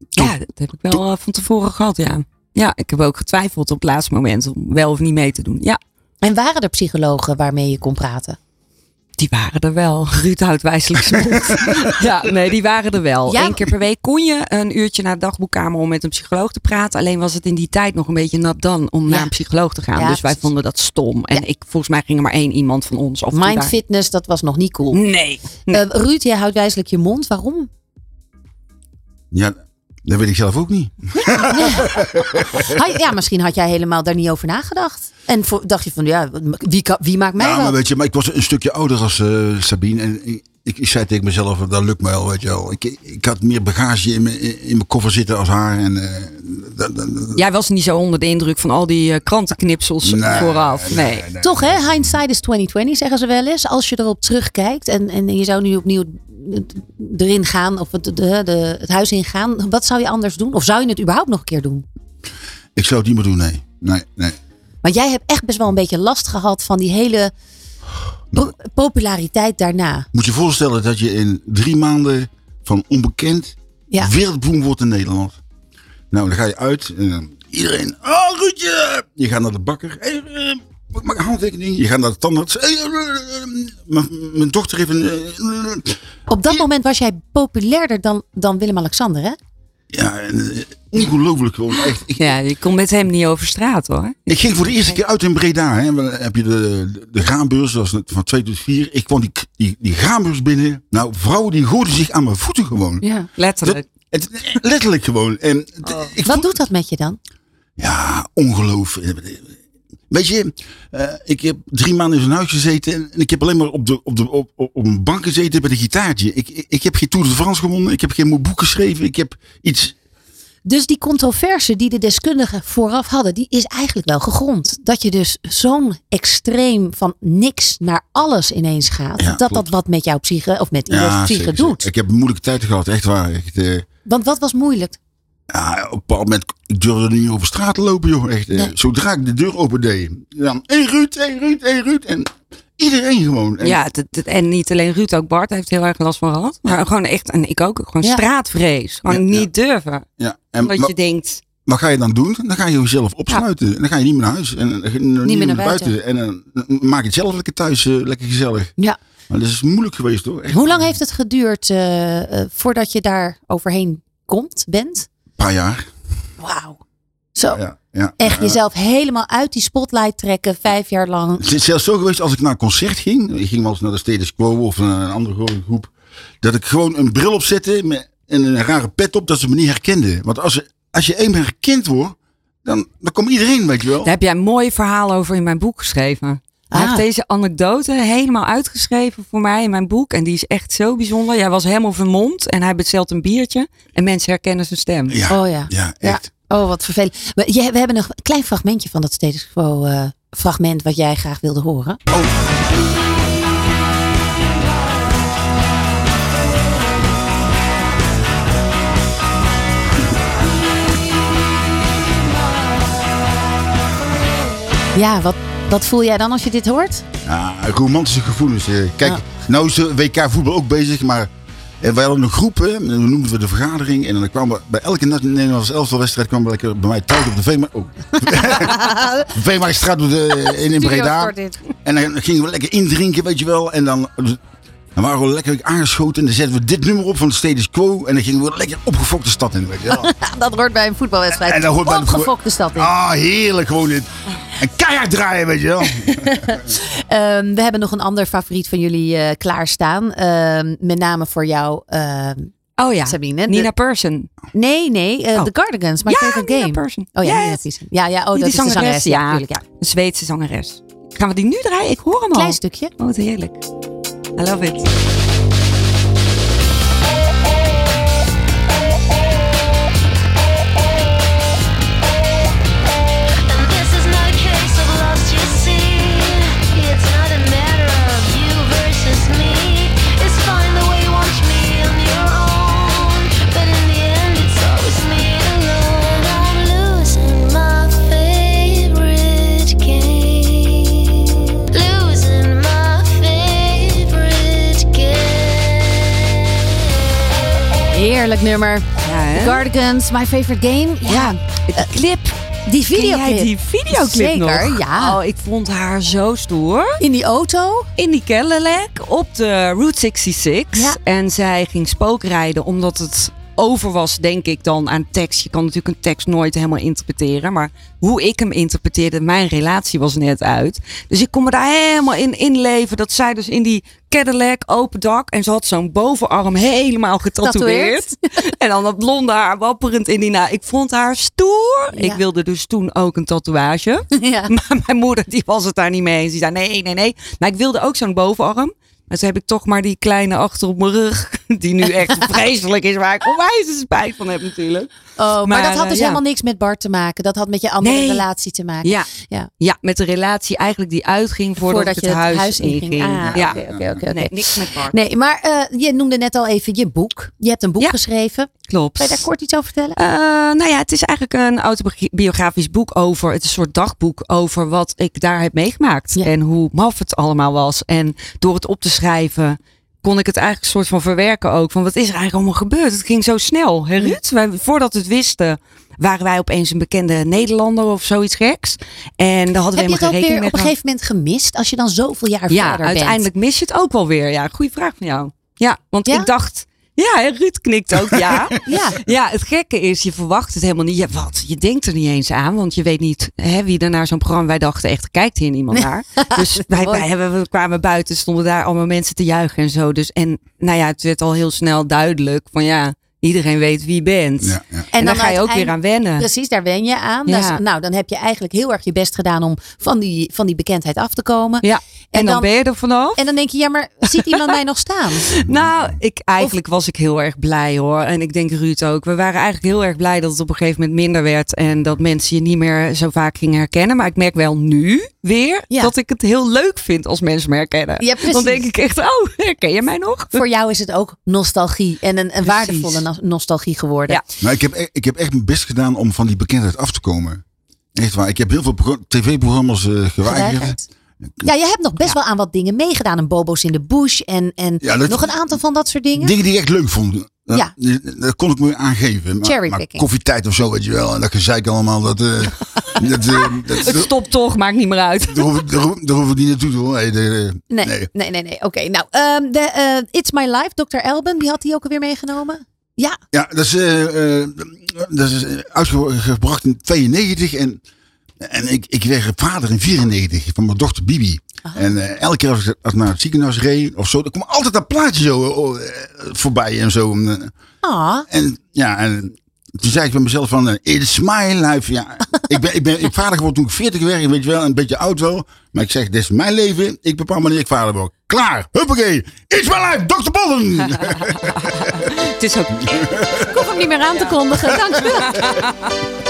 Ja, dat heb ik wel uh, van tevoren gehad, ja. Ja, ik heb ook getwijfeld op het laatste moment om wel of niet mee te doen. Ja. En waren er psychologen waarmee je kon praten? Die waren er wel. Ruud houdt wijselijk zijn mond. ja, nee, die waren er wel. Ja. Eén keer per week kon je een uurtje naar de dagboekkamer om met een psycholoog te praten. Alleen was het in die tijd nog een beetje nat dan om naar een psycholoog te gaan. Ja, dus wij vonden dat stom. En ik, volgens mij ging er maar één iemand van ons. Of Mind fitness, dat was nog niet cool. Nee. Uh, Ruud, jij houdt wijselijk je mond. Waarom? Ja, dat weet ik zelf ook niet. ja, misschien had jij helemaal daar niet over nagedaad. En dacht je van, ja, wie, kan, wie maakt mij ja, maar weet je, maar ik was een stukje ouder als uh, Sabine. En ik, ik, zei tegen mezelf, dat lukt me wel, weet je wel. Ik, ik had meer bagage in mijn, in mijn koffer zitten als haar. En, uh, dat, dat, Jij was niet zo onder de indruk van al die uh, krantenknipsels nee, vooraf. Nee. nee, nee Toch hè, hindsight is 2020 zeggen ze wel eens. Als je erop terugkijkt en, en je zou nu opnieuw erin gaan of het, de, de, het huis ingaan. Wat zou je anders doen? Of zou je het überhaupt nog een keer doen? Ik zou het niet meer doen, nee. Nee, nee. Maar jij hebt echt best wel een beetje last gehad van die hele po populariteit daarna. Moet je voorstellen dat je in drie maanden van onbekend ja. wordt in Nederland. Nou, dan ga je uit en iedereen, oh Ruudje! Je gaat naar de bakker, hey, uh, maak een handtekening. Je gaat naar de tandarts. Hey, uh, mijn dochter heeft een... Op dat moment was jij populairder dan, dan Willem-Alexander, hè? Ja, ongelooflijk gewoon. Echt. Ja, je kon met hem niet over straat hoor. Ik ging voor de eerste keer uit in Breda. Hè. Dan heb je de, de, de graanbeurs, dat was van 2 tot 4. Ik kwam die, die, die graanbeurs binnen. Nou, vrouwen die gooiden zich aan mijn voeten gewoon. Ja, letterlijk. Dat, het, letterlijk gewoon. En, oh. ik Wat doet dat met je dan? Ja, ongelooflijk. Weet je, uh, ik heb drie maanden in zo'n huis gezeten en ik heb alleen maar op, de, op, de, op, op een bank gezeten met een gitaartje. Ik, ik, ik heb geen Tour de France gewonnen, ik heb geen boek geschreven, ik heb iets... Dus die controverse die de deskundigen vooraf hadden, die is eigenlijk wel gegrond. Dat je dus zo'n extreem van niks naar alles ineens gaat. Ja, dat dat wat met jouw psyche of met ieders psyche zeker, doet. zeker. Ik heb een moeilijke tijd gehad, echt waar. Echt, eh, Want wat was moeilijk? Ja, op een bepaald moment, ik durfde niet over straat te lopen, joh. Echt, eh, Zodra ik de deur open deed, dan, hé Ruud, hé Ruud, hé Ruud. En iedereen gewoon. En, Ja, het- het- en niet alleen Ruud, ook Bart heeft heel erg last van gehad. Maar gewoon echt, en ik ook, gewoon Ja. straatvrees. Gewoon niet durven. ja, en, Omdat maar- je denkt, Wat ga je dan doen? Dan ga je jezelf opsluiten. En dan ga je niet meer naar huis. En niet, meer naar buiten. En dan maak je het zelf lekker thuis, eh, lekker gezellig. Ja. Maar dat is moeilijk geweest hoor. Echt Hoe lang heeft het geduurd eh, eh, voordat je daar overheen komt, bent? Een paar jaar. Wauw. Zo. Ja, ja, Echt ja. jezelf helemaal uit die spotlight trekken, vijf jaar lang. Het is zelfs zo geweest als ik naar een concert ging. Ik ging wel eens naar de Status Quo of naar een andere grote groep. Dat ik gewoon een bril opzette met, en een rare pet op dat ze me niet herkenden. Want als, ze- als je eenmaal herkend wordt, dan, dan komt iedereen, weet je wel. daar heb jij een mooi verhaal over in mijn boek geschreven. Hij Ah. heeft deze anekdote helemaal uitgeschreven voor mij in mijn boek. En die is echt zo bijzonder. Jij was helemaal vermomd en hij bestelt een biertje. En mensen herkennen zijn stem. Ja, Oh ja. ja, Ja. echt. Oh, wat vervelend. We, je- we hebben nog een klein fragmentje van dat status quo eh, fragment wat jij graag wilde horen. Ja, wat, wat voel jij dan als je dit hoort? Ja, romantische gevoelens. eh. Kijk, Ja. nou is WK voetbal ook bezig, maar eh, wij hadden een groep, hè, noemden we de vergadering. En dan kwamen bij elke Nederlandse elftalwedstrijd kwamen we lekker bij mij thuis op de Veema oh. Veemastraat door de- in, in Breda. En dan gingen we lekker indrinken, weet je wel. En dan, dan waren we lekker aangeschoten. En dan zetten we dit nummer op van de Status Quo. En dan gingen we lekker opgefokte stad in, weet je wel. dat hoort bij een voetbalwedstrijd. En dat hoort bij de Opgefokte stad in. Ah, heerlijk gewoon dit. En keihard draaien, weet je wel. Ehm, we hebben nog een ander favoriet van jullie eh, klaarstaan. Ehm, met name voor jou, ehm, Oh ja, Sabine. Nina De- Persson. nee, nee, eh, Oh. The Cardigans. My Ja, favorite Nina game. Persson. Oh ja, Yes. Nina Persson. Ja, ja, oh, Die dat is de zangeres. Ja, ja. natuurlijk, ja. Een Zweedse zangeres. Gaan we die nu draaien? Ik hoor hem al. Klein stukje. Oh, wat heerlijk. I love it. Heerlijk nummer. Ja, Cardigans, My Favorite Game. Ja, De clip. die Ken jij videoclip. die videoclip Zeker, nog? ja. Oh, ik vond haar zo stoer. In die auto. In die Cadillac op de Route 66. Ja. En zij ging spookrijden omdat het over was, denk ik dan, aan tekst. Je kan natuurlijk een tekst nooit helemaal interpreteren. Maar hoe ik hem interpreteerde, mijn relatie was net uit. Dus ik kon me daar helemaal in inleven. Dat zij dus in die Cadillac, open dak. En ze had zo'n bovenarm helemaal getatoeëerd. en dan dat blonde haar wapperend in die na. Ik vond haar stoer. Ja. Ik wilde dus toen ook een tatoeage. Ja. Maar mijn moeder die was het daar niet mee eens. Die zei nee, nee, nee. Maar ik wilde ook zo'n bovenarm. Maar toen heb ik toch maar die kleine achter op mijn rug. Die nu echt vreselijk is. Waar ik onwijs spijt van heb natuurlijk. Oh, maar, Maar, dat had eh, dus ja. helemaal niks met Bart te maken. Dat had met je andere Nee. relatie te maken. Ja. Ja. Ja, met de relatie eigenlijk die uitging voordat, je het huis, huis inging. Ah, ja. oké, oké. Nee, niks met Bart. Nee, maar eh, je noemde net al even je boek. Je hebt een boek Ja. geschreven. Klopt. Kan je daar kort iets over vertellen? Eh, nou ja, het is eigenlijk een autobiografisch boek over, het is een soort dagboek over wat ik daar heb meegemaakt. En hoe maf het allemaal was. En door het op te schrijven kon ik het eigenlijk een soort van verwerken ook. Van wat is er eigenlijk allemaal gebeurd? Het ging zo snel. Hè, Ruud? Wij, voordat we het wisten, waren wij opeens een bekende Nederlander of zoiets geks. En daar hadden Heb we helemaal ook geen weer rekening op mee een gehad. gegeven moment gemist? Als je dan zoveel jaar Ja, verder uiteindelijk mis je het ook wel weer. Ja, goede vraag van jou. Ja, want Ja? ik dacht... Ja, hè, Ruud knikt ook ja. Ja. Ja, het gekke is, je verwacht het helemaal niet. Ja, wat? Je denkt er niet eens aan, want je weet niet hè, wie er naar zo'n programma. Wij dachten echt, er kijkt hier niemand naar. Dus wij, wij hebben, we kwamen buiten, stonden daar allemaal mensen te juichen en zo. Dus en nou ja, het werd al heel snel duidelijk van ja, Iedereen weet wie je bent. Ja, ja. En, dan ga je ook weer aan wennen. Precies, daar wen je aan. Ja. Is- nou, dan heb je eigenlijk heel erg je best gedaan om van die, van die bekendheid af te komen. Ja. En, dan, ben je er vanaf. En dan denk je, ja, maar ziet iemand mij nog staan? Nou, ik, eigenlijk was ik heel erg blij hoor. En ik denk Ruud ook. We waren eigenlijk heel erg blij dat het op een gegeven moment minder werd. En dat mensen je niet meer zo vaak gingen herkennen. Maar ik merk wel nu weer Ja. dat ik het heel leuk vind als mensen me herkennen. Ja, precies. Dan denk ik echt, oh, herken je mij nog? Voor jou is het ook nostalgie en een, een waardevolle no- nostalgie geworden. Ja. Maar ik heb, e- ik heb echt mijn best gedaan om van die bekendheid af te komen. Echt waar. Ik heb heel veel pro- tv-programma's eh, geweigerd. Geweigerd. Ja, je hebt nog best wel aan wat dingen meegedaan. Een Bobo's in de Bush en, en Ja, dat- nog een aantal van dat soort dingen. Dingen die ik echt leuk vond. Dat, Ja. dat kon ik me aangeven. Maar, Cherrypicking. maar koffietijd of zo, weet je wel. En dat gezeik allemaal. Dat, eh, dat, eh, dat, Het stopt toch, maakt niet meer uit. daar, hoef, ik- daar, hoef, daar hoef ik niet naartoe te hoor. Nee, de- Nee, nee. nee, nee. nee, Oké, nou, ehm, de, eh, It's My Life, Dr. Elben, die had die ook alweer meegenomen. Ja, Ja, dat is, eh, eh, dat is uitgebracht in 92 en, en ik, ik werd vader in 94 van mijn dochter Bibi. En eh, elke keer als ik, als ik naar het ziekenhuis reed of zo, dan kwam altijd dat plaatje zo eh, voorbij en zo. Eh, ah, En ja, en toen zei ik bij mezelf van, eh, it's my life. Ja, ik ben, ik ben ik vader geworden toen ik 40 werd, weet je wel, een beetje oud wel. Maar ik zeg, dit is mijn leven. Ik bepaal wanneer ik vader word. Klaar, huppakee. It's my life, Dr. Bollen. Het is ook... ik hoef hem niet meer aan te kondigen. Dankjewel.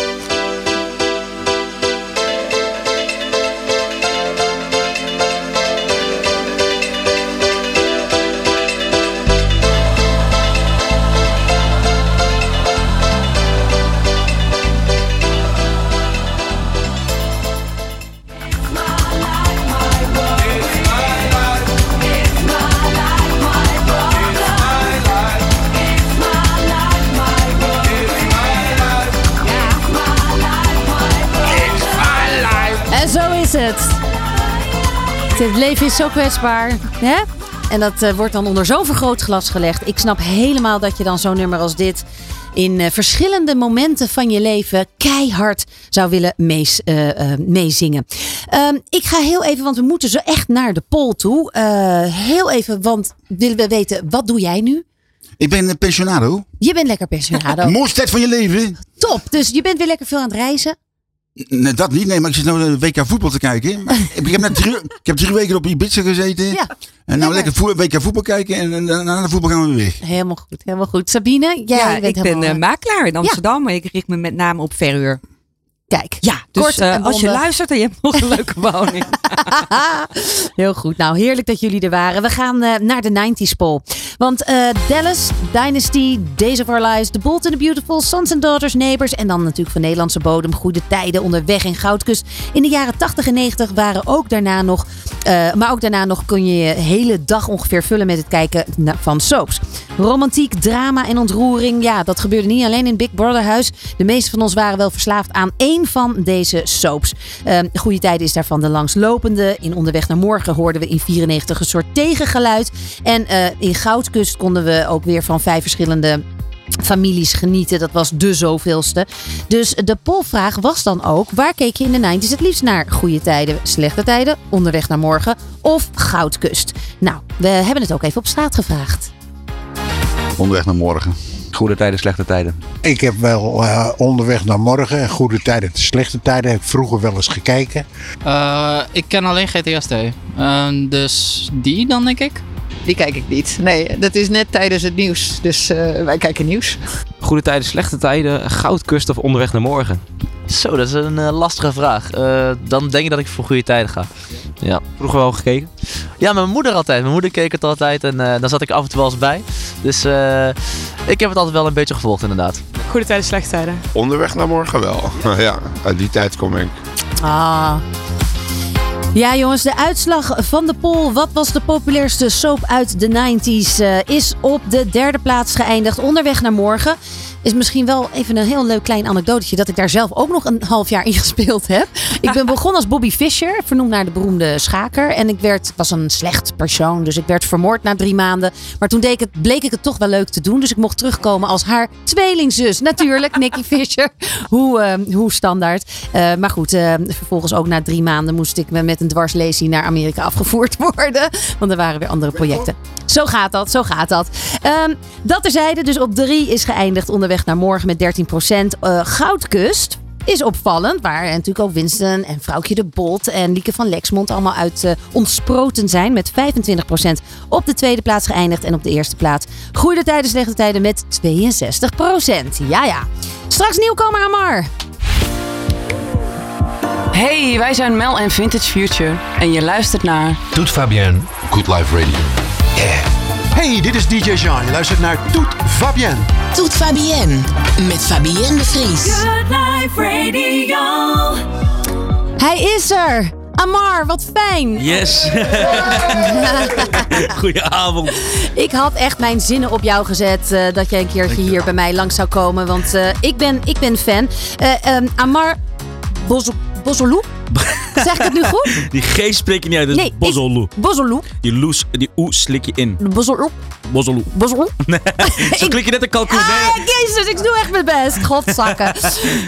het. Het leven is zo kwetsbaar. Hè? En dat eh, wordt dan onder zo'n vergrootglas gelegd. Ik snap helemaal dat je dan zo'n nummer als dit... in eh, verschillende momenten van je leven keihard zou willen mees, eh, meezingen. Ehm, ik ga heel even, want we moeten zo echt naar de poll toe. Heel even, want willen we weten, wat doe jij nu? ik ben een pensionado. Je bent lekker pensionado. Mooiste tijd van je leven. Top, dus je bent weer lekker veel aan het reizen. Nee, dat niet. Nee, maar ik zit nou de WK voetbal te kijken. Maar ik, heb net drie, ik heb drie weken op Ibiza gezeten. Ja. En nou lekker voer- WK voetbal kijken. En, en, na de voetbal gaan we weer weg. Helemaal goed, helemaal goed. Sabine, jij ja, bent ik ben helemaal- eh, makelaar in Amsterdam. Maar ik richt me met name op verhuur. Kijk, Ja, dus eh, en als je luistert en je hebt nog een leuke woning. Heel goed. Nou, heerlijk dat jullie er waren. We gaan eh, naar de 90s poll. Want eh, Dallas, Dynasty, Days of Our Lives, The Bold and the Beautiful, Sons and Daughters, Neighbors en dan natuurlijk van Nederlandse bodem Goede Tijden onderweg in Goudkust. In de jaren 80 en 90 waren ook daarna nog, eh, maar ook daarna nog kun je je hele dag ongeveer vullen met het kijken van soaps. Romantiek, drama en ontroering, ja, dat gebeurde niet alleen in Big Brother huis. De meeste van ons waren wel verslaafd aan één van deze soaps. Ehm Goede Tijden is daarvan de langslopende. In Onderweg naar Morgen hoorden we in 94 een soort tegengeluid. En eh, in Goudkust konden we ook weer van vijf verschillende families genieten. Dat was de zoveelste. Dus de polvraag was dan ook: waar keek je in de 90s het liefst naar? Goede tijden, slechte tijden, onderweg naar morgen of Goudkust? Nou, we hebben het ook even op straat gevraagd. Onderweg naar morgen. Goede tijden, slechte tijden. Ik heb wel eh, onderweg naar morgen en goede tijden en slechte tijden heb ik vroeger wel eens gekeken. Eh, ik ken alleen GTST. Eh, dus die dan, denk ik? Die kijk ik niet. Nee, dat is net tijdens het nieuws. Dus eh, wij kijken nieuws. Goede tijden, slechte tijden, goudkust of onderweg naar morgen? Zo, dat is een eh, lastige vraag. Eh, dan denk ik dat ik voor goede tijden ga. Ja. Vroeger wel gekeken? Ja, mijn moeder altijd. Mijn moeder keek het altijd en eh dan zat ik af en toe wel eens bij. Dus eh, ik heb het altijd wel een beetje gevolgd inderdaad. Goede tijden, slechte tijden. Onderweg naar morgen wel. ja, uit die tijd kom ik. Ah. Ja, jongens, de uitslag van de poll. Wat was de populairste soap uit de 90s? eh, is op de derde plaats geëindigd. Onderweg naar morgen. Is misschien wel even een heel leuk klein anekdotetje dat ik daar zelf ook nog een half jaar in gespeeld heb. Ik ben begonnen als Bobby Fischer, vernoemd naar de beroemde schaker. En ik werd, was een slecht persoon, dus ik werd vermoord na drie maanden. Maar toen deed ik het, bleek ik het toch wel leuk te doen. Dus ik mocht terugkomen als haar tweelingzus. Natuurlijk, Nicky Fischer. Hoe, eh, hoe standaard. Eh, maar goed, eh, vervolgens ook na drie maanden moest ik me met een dwarslesie naar Amerika afgevoerd worden. Want er waren weer andere projecten. Zo gaat dat, zo gaat dat. Ehm, dat terzijde, dus op 3 is geëindigd onderweg naar morgen met 13 procent. Goudkust is opvallend, waar natuurlijk ook Winston en Vrouwtje de Bolt en Lieke van Lexmond allemaal uit eh, ontsproten zijn. Met 25% op de tweede plaats geëindigd en op de eerste plaats groeide tijdens slechte tijden met 62%. Ja, ja. Straks nieuwkomer Amar. Hey, wij zijn Mel en Vintage Future en je luistert naar Toet Fabienne, Good Life Radio. Yeah. Hey, dit is DJ Jean. Je luistert naar Toet Fabienne. Toet Fabienne met Fabienne de Vries. Good Life Radio. Hij is er! Amar, wat fijn! Yes. Goedenavond. Ik had echt mijn zinnen op jou gezet eh, dat jij een keertje hier bij mij langs zou komen. Want eh, ik, ben, ik ben fan. Eh, ehm, Amar Bozo- Bozolou? Zeg ik het nu goed? Die G spreek je niet uit, is Nee, Bozolu. Die, loes, die oe slik je in. Bozolu. Bozolou? Zo klik je net een kalkoen. Ah, jezus, ik doe echt mijn best. Godzakken.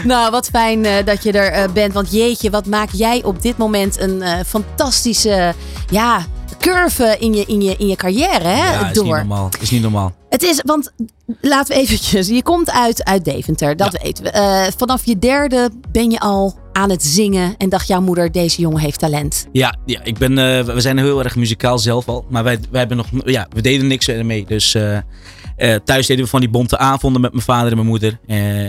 nou, wat fijn eh, dat je er eh, bent. Want jeetje, wat maak jij op dit moment een eh, fantastische ja, curve in je, in je, in je carrière hè? Ja, is niet normaal. Is niet normaal. Het is, want laten we eventjes. Je komt uit, uit Deventer, dat weten we. Vanaf je derde ben je al aan het zingen en dacht jouw moeder, deze jongen heeft talent. Ja, ja ik ben, eh, we zijn heel erg muzikaal zelf al. Maar wij, wij hebben nog, ja, we deden niks ermee. Dus eh, eh, thuis deden we van die bonte avonden met mijn vader en mijn moeder.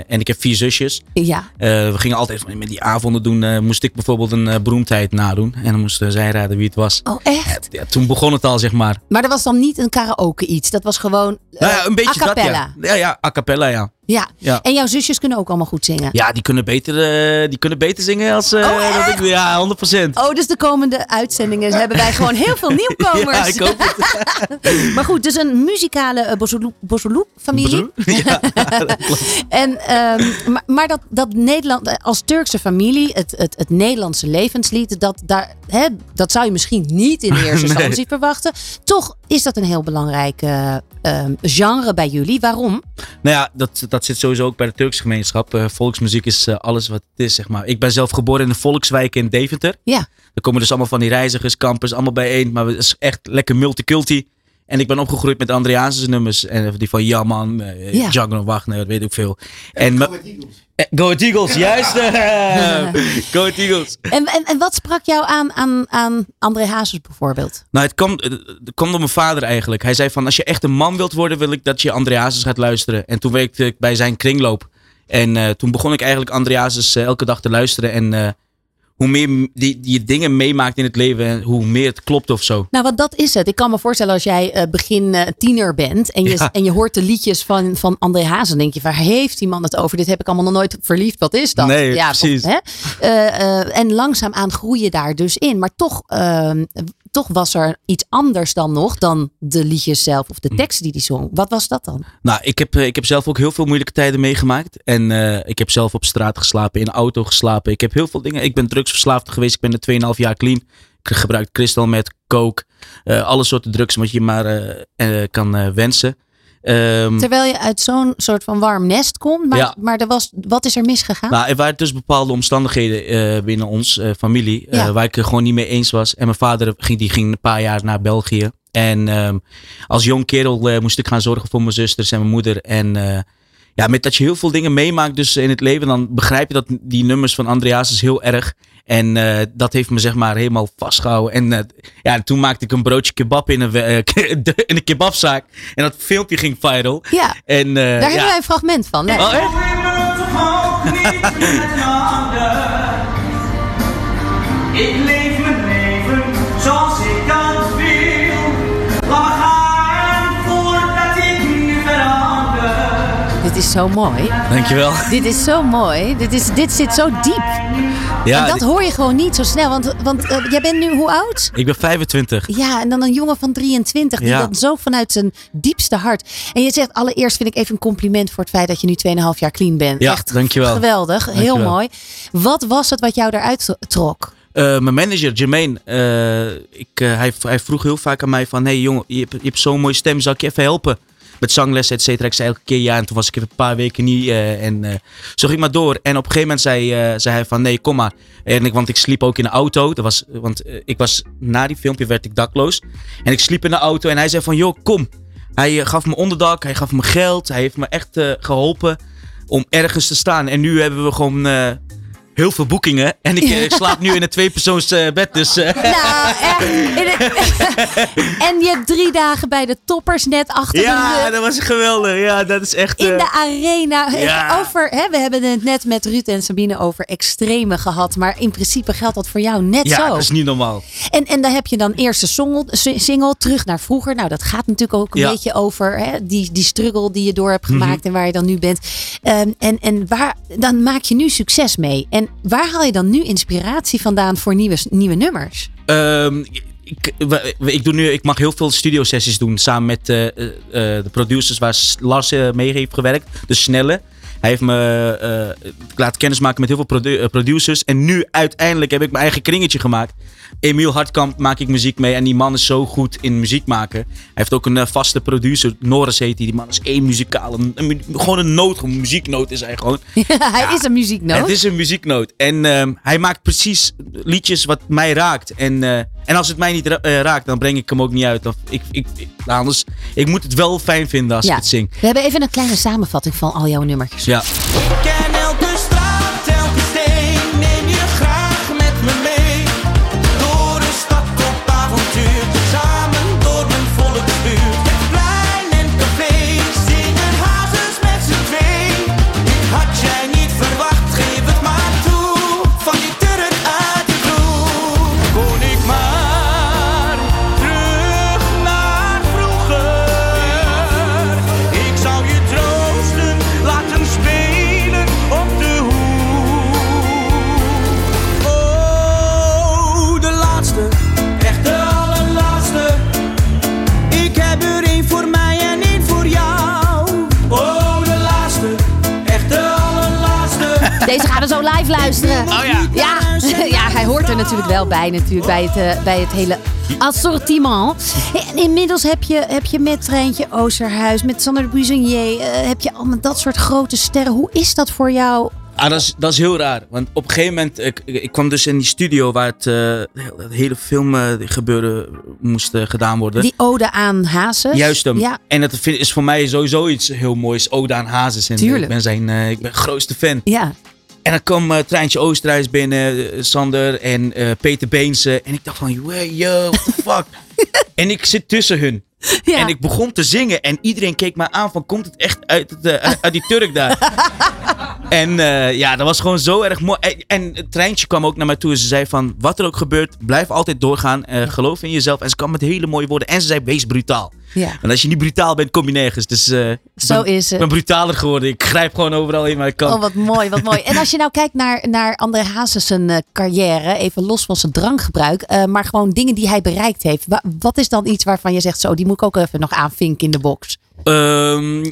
En ik heb vier zusjes. Ja. We gingen altijd van, met die avonden doen. moest ik bijvoorbeeld een beroemdheid nadoen. En dan moesten zij raden wie het was. Oh, echt? Ja, toen begon het al, zeg maar. Maar dat was dan niet een karaoke iets. Dat was gewoon nou ja, een beetje a cappella. dat, ja. Ja, ja, a cappella, ja. Ja. Ja. En jouw zusjes kunnen ook allemaal goed zingen. Ja, die kunnen beter, eh, die kunnen beter zingen als eh, dat ik. Ja, 100%. Oh, dus de komende uitzendingen hebben wij gewoon heel veel nieuwkomers. Ja, ik hoop het. maar goed, dus een muzikale uh, Bozolou-familie. Ja, En, ehm, maar maar dat, dat Nederland, eh, als Turkse familie, het, het, het Nederlandse levenslied, dat, daar, hè, dat zou je misschien niet in eerste Nee. instantie verwachten. Toch is dat een heel belangrijk eh, ehm, genre bij jullie. Waarom? Nou ja, dat, dat zit sowieso ook bij de Turkse gemeenschap. Eh, volksmuziek is eh, alles wat het is, zeg maar. Ik ben zelf geboren in de Volkswijk in Deventer. Ja. Er komen dus allemaal van die reizigers, campers, allemaal bijeen. Maar het is echt lekker multiculti. En ik ben opgegroeid met Andreasus nummers. En die van Jaman, eh Ja. Django Wagner, weet ik veel. En Go Ahead Eagles, juist. eh. Go Eagles. En, en, en wat sprak jou aan, aan, aan André Hazes bijvoorbeeld? Nou, het kwam, het kwam door mijn vader eigenlijk. Hij zei van, als je echt een man wilt worden, wil ik dat je Andreasus gaat luisteren. En toen werkte ik bij zijn kringloop. En eh, toen begon ik eigenlijk eh, elke dag te luisteren. En eh, hoe meer die, je dingen meemaakt in het leven, hoe meer het klopt of zo. Nou, want dat is het. Ik kan me voorstellen als jij eh, begin eh, tiener bent en je, Ja. en je hoort de liedjes van, van André Hazes. Dan denk je, waar heeft die man het over? Dit heb ik allemaal nog nooit verliefd. Wat is dat? Nee, ja, precies. Hè? Eh, en langzaamaan groei je daar dus in. Maar toch, ehm, toch was er iets anders dan nog dan de liedjes zelf of de Hm. teksten die hij zong. Wat was dat dan? Nou, ik heb, eh, ik heb zelf ook heel veel moeilijke tijden meegemaakt. En eh, ik heb zelf op straat geslapen, in een auto geslapen. Ik heb heel veel dingen. Ik ben drugsverslaafd geweest. Ik ben er 2,5 jaar clean. Ik gebruik crystal met coke. eh, alle soorten drugs wat je maar kan wensen. Ehm, Terwijl je uit zo'n soort van warm nest komt. Maar, Ja. maar er was, wat is er misgegaan? Nou, er waren dus bepaalde omstandigheden eh, binnen ons eh, familie eh, waar ik het gewoon niet mee eens was. En mijn vader ging, die ging een paar jaar naar België. En ehm, als jong kerel moest ik gaan zorgen voor mijn zusters en mijn moeder. En ja, met dat je heel veel dingen meemaakt dus in het leven, dan begrijp je dat die nummers van Andreas is heel erg. En eh, dat heeft me zeg maar helemaal vastgehouden. En eh, ja, toen maakte ik een broodje kebab in een, eh, in een kebabzaak. En dat filmpje ging viral. Ja, En, eh, daar ja. hebben wij een fragment van. Oh, echt? Is zo mooi. Dankjewel. Dit is zo mooi. Dit, is, dit zit zo diep. Ja, en dat hoor je gewoon niet zo snel. Want, want eh, jij bent nu hoe oud? Ik ben 25. Ja, en dan een jongen van 23 die Ja. dat zo vanuit zijn diepste hart. En je zegt allereerst vind ik even een compliment voor het feit dat je nu 2,5 jaar clean bent. Ja, Echt dankjewel. geweldig, heel Dankjewel. mooi. Wat was het wat jou eruit trok? Eh, mijn manager, Jermaine, eh, ik, hij, hij vroeg heel vaak aan mij van... Hey jongen, je hebt, je hebt zo'n mooie stem, zal ik je even helpen? Met zanglessen, et cetera. Ik zei elke keer ja en toen was ik even een paar weken niet. eh, en eh, zo ging maar door. En op een gegeven moment zei, eh, zei hij van nee, kom maar. En ik, want ik sliep ook in de auto. Dat was, want ik was, na die filmpje werd ik dakloos. En ik sliep in de auto en hij zei van joh, kom. Hij gaf me onderdak, hij gaf me geld. Hij heeft me echt eh, geholpen om ergens te staan. En nu hebben we gewoon heel veel boekingen. En ik, eh, slaap nu in een tweepersoons eh, bed. Dus, eh, Nou, echt. In het- en je hebt drie dagen bij de toppers net achter de ja, dat was geweldig. Ja, dat is echt... In eh, de arena. Ja. Over, hè, we hebben het net met Ruud en Sabine over extreme gehad. Maar in principe geldt dat voor jou net ja, zo. dat is niet normaal. En, en dan heb je dan eerste single, si- single terug naar vroeger. Nou, dat gaat natuurlijk ook een Ja. beetje over hè, die, die struggle die je door hebt Mhm. gemaakt en waar je dan nu bent. Ehm, en en waar, dan maak je nu succes mee. En waar haal je dan nu inspiratie vandaan voor nieuwe, nieuwe nummers? Ehm, ik, ik, doe nu, ik mag heel veel studiosessies doen samen met eh, eh, eh, de producers waar Lars mee heeft gewerkt. De Snelle. Hij heeft me laten kennismaken met heel veel produ- producers. En nu uiteindelijk heb ik mijn eigen kringetje gemaakt. Emiel Hartkamp maak ik muziek mee. En die man is zo goed in muziek maken. Hij heeft ook een eh, vaste producer. Norris heet hij. Die man is één muzikale. een gewoon een noot. Een muzieknoot is hij gewoon. hij is een muzieknoot. Het is een muzieknoot. En ehm, hij maakt precies liedjes wat mij raakt. En, eh, en als het mij niet ra- eh, raakt, dan breng ik hem ook niet uit. Of ik, ik, ik, anders, ik moet het wel fijn vinden als Ja. ik het zing. We hebben even een kleine samenvatting van al jouw nummertjes. Ja. Wel bij, natuurlijk, bij, het, eh, bij het hele assortiment. En inmiddels heb je, heb je met Treintje Oosterhuis, met Sander de eh, heb je allemaal dat soort grote sterren. Hoe is dat voor jou? Ah, dat, is, dat is heel raar. Want op een gegeven moment, ik, ik kwam dus in die studio waar het, eh, het hele film eh, gebeuren moest eh, gedaan worden. Die ode aan Hazes. Juist hem. Ja, En dat is voor mij sowieso iets heel moois. Oda aan Hazes. En Tuurlijk. Ik ben zijn eh, ik ben grootste fan. ja. En dan kwam eh, Treintje Oosterhuis binnen, eh, Sander en eh, Peter Beense. En ik dacht van, "Wow, yo, what the fuck? en ik zit tussen hun. Ja. En ik begon te zingen en iedereen keek me aan van, komt het echt uit, het, uit, uit die Turk daar? en eh, ja, dat was gewoon zo erg mooi. En, en het treintje kwam ook naar mij toe en ze zei van, wat er ook gebeurt, blijf altijd doorgaan. eh, geloof in jezelf. En ze kwam met hele mooie woorden. En ze zei, wees brutaal. Ja. Want als je niet brutaal bent, kom je nergens. Dus eh, Zo ben- is het. Ik ben brutaler geworden. Ik grijp gewoon overal in waar ik kan. Oh, wat mooi, wat mooi. En als je nou kijkt naar, naar André Hazes zijn eh, carrière, even los van zijn drankgebruik, maar gewoon dingen die hij bereikt heeft. Wa- wat is dan iets waarvan je zegt, zo, die moet ik ook even nog aanvinken in de box? Ehm,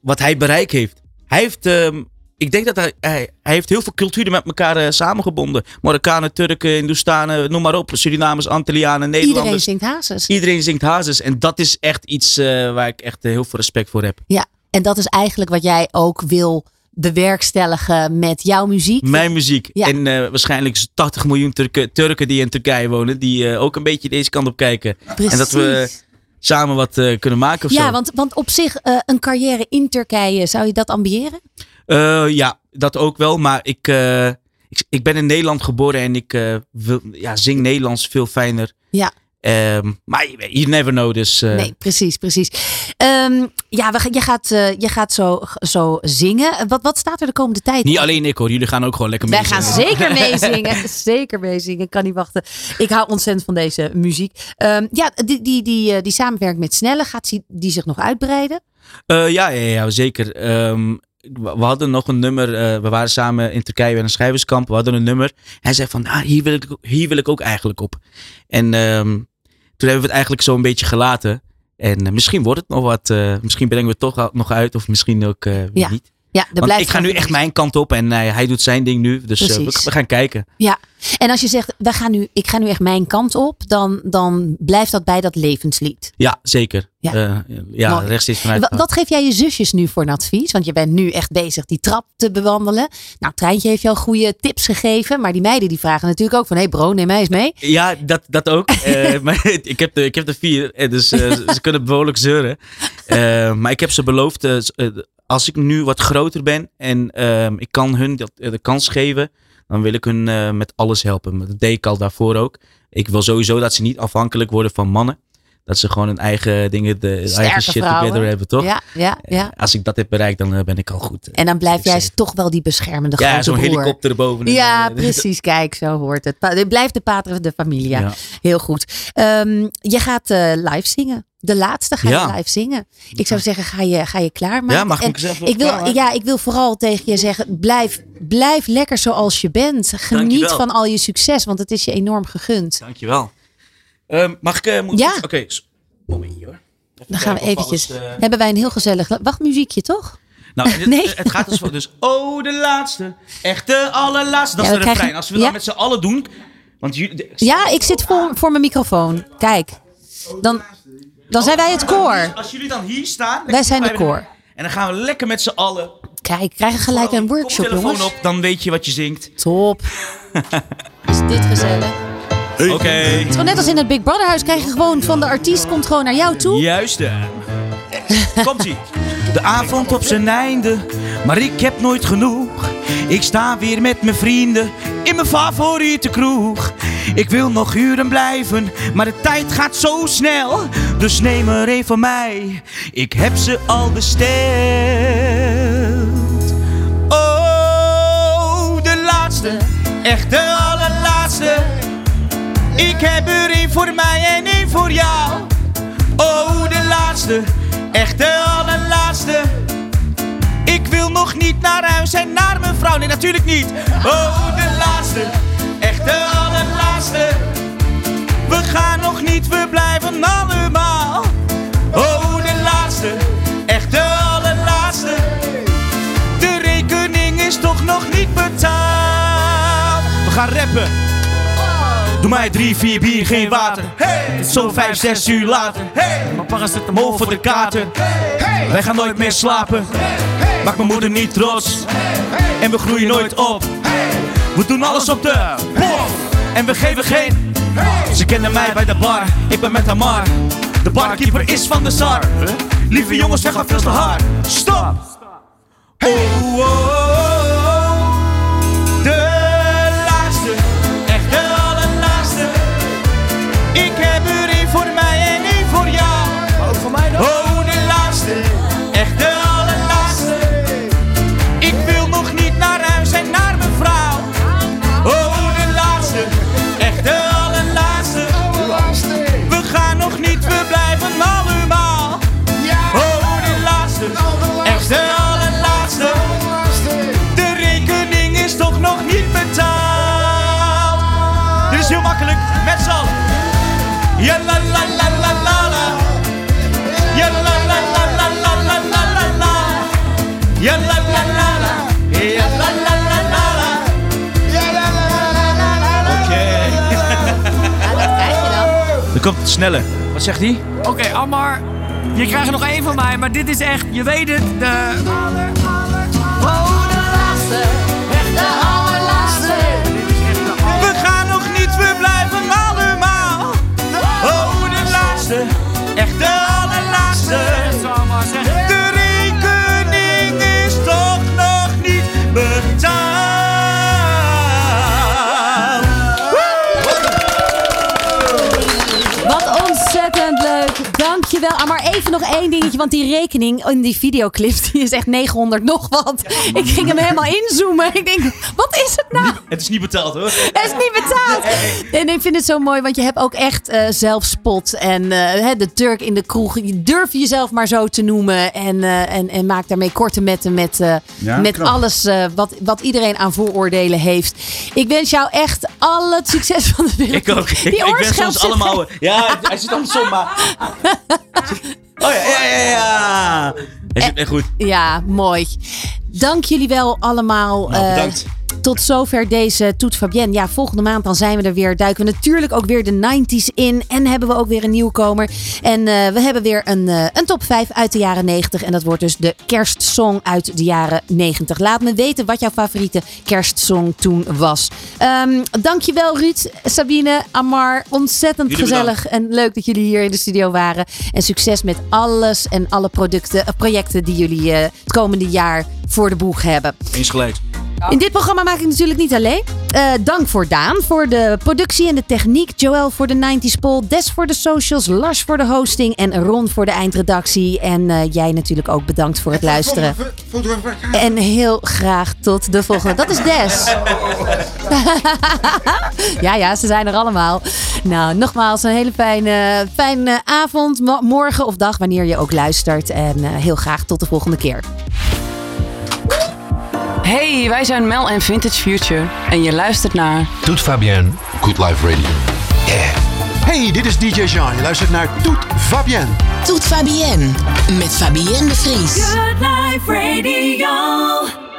wat hij bereikt heeft. Hij heeft, ehm, ik denk dat hij, hij, hij heeft heel veel culturen met elkaar eh, samengebonden. Marokkanen, Turken, Hindoestanen, noem maar op. Surinamers, Antillianen, Iedereen Nederlanders. zingt Hazes. Iedereen zingt hazes. En dat is echt iets eh, waar ik echt eh, heel veel respect voor heb. Ja, en dat is eigenlijk wat jij ook wil bewerkstelligen met jouw muziek. Mijn muziek. Ja. En waarschijnlijk 80 miljoen Turken, Turken die in Turkije wonen. Die ook een beetje deze kant op kijken. En dat we Precies. Samen wat eh, kunnen maken of Ja, zo. want, want op zich eh, een carrière in Turkije, zou je dat ambiëren? Eh, ja, dat ook wel. Maar ik, ik, ik ben in Nederland geboren en ik wil, ja, zing Nederlands veel fijner. Ja. Ehm, maar you- never know, dus... eh, Nee, precies, precies. Ehm, ja, we, je gaat, eh, je gaat zo, zo zingen. Wat, wat staat er de komende tijd? Niet alleen ik hoor, jullie gaan ook gewoon lekker mee. Wij gaan zeker meezingen. zeker meezingen. Ik kan niet wachten. Ik hou ontzettend van deze muziek. Ehm, ja, die, die, die, eh, die samenwerking met Snelle, gaat die, zich nog uitbreiden? Ja, ja, ja, zeker. We hadden nog een nummer. we waren samen in Turkije bij een schrijverskamp. We hadden een nummer. Hij zei van, ah, hier, wil ik, hier wil ik ook eigenlijk op. En toen hebben we het eigenlijk zo een beetje gelaten. En eh, misschien wordt het nog wat. eh, misschien brengen we het toch nog uit. Of misschien ook eh, Ja. niet. Ja, Want blijft ik ga nu echt mijn kant op en eh, hij doet zijn ding nu. Dus eh, we, gaan kijken. Ja, en als je zegt, we gaan nu, ik ga nu echt mijn kant op, dan, dan blijft dat bij dat levenslied. Ja, zeker. Ja. Ja, ja Mooi. rechtstreeks vanuit. Wa- Wat geef jij je zusjes nu voor een advies? Want je bent nu echt bezig die trap te bewandelen. Nou, Treintje heeft jou goede tips gegeven. Maar die meiden die vragen natuurlijk ook van... Hé hey bro, neem mij eens mee. Ja, dat, dat ook. Eh, maar ik, heb de, ik heb de vier, eh, dus eh, ze- kunnen behoorlijk zeuren. Eh, maar ik heb ze beloofd, eh, eh, als ik nu wat groter ben en ehm, ik kan hun eh, de kans geven, dan wil ik hun eh, met alles helpen. Dat deed ik al daarvoor ook. Ik wil sowieso dat ze niet afhankelijk worden van mannen. Dat ze gewoon hun eigen dingen, de eigen shit vrouwen. together hebben, toch? Ja, ja, ja. Als ik dat heb bereikt, dan eh, ben ik al goed. En dan blijf jij toch wel die beschermende Ja, grote zo'n helikopter erboven. en, Ja, eh, precies. Kijk, zo hoort het. Blijft de pater de familia. Ja. Heel goed. Ehm, je gaat eh, live zingen. De laatste ga je Ja. live zingen. Ik zou zeggen, ga je, ga je klaarmaken. Ja, mag ik En me eens even ik wil, klaarmaken? Ja, ik wil vooral tegen je zeggen, blijf, blijf lekker zoals je bent. Geniet Dankjewel. van al je succes, want het is je enorm gegund. Dankjewel. Ehm, mag ik... eh, moet- Ja. Oké, s- momentje hoor. Dan gaan we eventjes. alles, eh, Hebben wij een heel gezellig wachtmuziekje, toch? Nou, het, Nee. het gaat dus voor. Dus, oh, de laatste. Echt de allerlaatste. Dat Ja, is de refrein. krijgen- Als we dat ja. met z'n allen doen. Want jullie. Ja, ik zit voor, voor mijn microfoon. Kijk, dan, dan zijn wij het koor. Als jullie dan hier staan. Wij zijn de koor. En dan gaan we lekker met z'n allen. Kijk, krijgen gelijk een workshop, Telefoon jongens. op, dan weet je wat je zingt. Top. Is dit gezellig? Oké. Het is gewoon net als in het Big Brother huis. Krijg je gewoon van de artiest komt gewoon naar jou toe. Juist. eh. Komt ie. De avond op zijn einde, maar ik heb nooit genoeg. Ik sta weer met mijn vrienden in mijn favoriete kroeg. Ik wil nog uren blijven, maar de tijd gaat zo snel. Dus neem er een van mij, ik heb ze al besteld. Oh, de laatste, echt de allerlaatste. Ik heb er één voor mij en één voor jou. Oh, de laatste, echt de allerlaatste. Ik wil nog niet naar huis en naar mijn vrouw. Nee, natuurlijk niet. Oh, de laatste, echt de allerlaatste. We gaan nog niet, we blijven allemaal. Oh, de laatste, echt de allerlaatste. De rekening is toch nog niet betaald. We gaan rappen. Doe mij drie, vier bier, geen water. Hey! Zo vijf, zes uur later. Hey! Mijn paracetamol voor de kater. Hey! Wij gaan nooit meer slapen. Maak mijn moeder niet trots. En we groeien nooit op. We doen alles op de pof. En we geven geen. Ze kennen mij bij de bar. Ik ben met haar mar. De barkeeper is van de zar. Lieve jongens, we gaan veel te hard. Stop. Oh, oh, oh. Komt het. Wat zegt hij? Oké, Ammar. Je krijgt er nog één van mij, maar dit is echt, je weet het, de... We gaan nog niet, we blijven allemaal. Oh, de laatste, echt de allerlaatste. De maar even nog één dingetje. Want die rekening in die videoclip die is echt 900 nog wat. Ik ging hem helemaal inzoomen. Ik denk, wat is het nou? Het is niet betaald hoor. Het is niet betaald. En ik vind het zo mooi, want je hebt ook echt eh, zelfspot. En eh, de Turk in de kroeg. Je durft jezelf maar zo te noemen. En, eh, en, en maak daarmee korte metten met, Ja, met knap. alles wat, wat iedereen aan vooroordelen heeft. Ik wens jou echt al het succes van de wereld. Ik ook. Ik, Die ik ben soms zit- allemaal... Ja, hij zit andersom, maar... Oh ja, ja, ja, ja. Hij zit echt goed. Ja, mooi. Dank jullie wel allemaal. Nou, eh, bedankt. Tot zover deze Toet Fabienne. Ja, volgende maand dan zijn we er weer. Duiken we natuurlijk ook weer de 90s in. En hebben we ook weer een nieuwkomer. En eh, we hebben weer een, eh, een top 5 uit de jaren 90. En dat wordt dus de kerstsong uit de jaren 90. Laat me weten wat jouw favoriete kerstsong toen was. Ehm dankjewel Ruud, Sabine, Amar. Ontzettend Jullie gezellig en leuk dat jullie hier in de studio waren. En succes met alles en alle producten, eh, projecten die jullie het komende jaar voor de boeg hebben. Eens gelijk. In dit programma maak ik natuurlijk niet alleen. Eh, dank voor Daan voor de productie en de techniek. Joël voor de 90s poll. Des voor de socials. Lars voor de hosting. En Ron voor de eindredactie. En eh, jij natuurlijk ook bedankt voor het luisteren. En heel graag tot de volgende. Dat is Des. ja, ja, ze zijn er allemaal. Nou, nogmaals een hele fijne, fijne avond, mo- morgen of dag, wanneer je ook luistert. En eh, heel graag tot de volgende keer. Hey, wij zijn Mel en Vintage Future. En je luistert naar... Toet Fabienne, Good Life Radio. Hey, dit is DJ Jean. Je luistert naar Toet Fabienne. Toet Fabienne met Fabienne de Vries. Good Life Radio.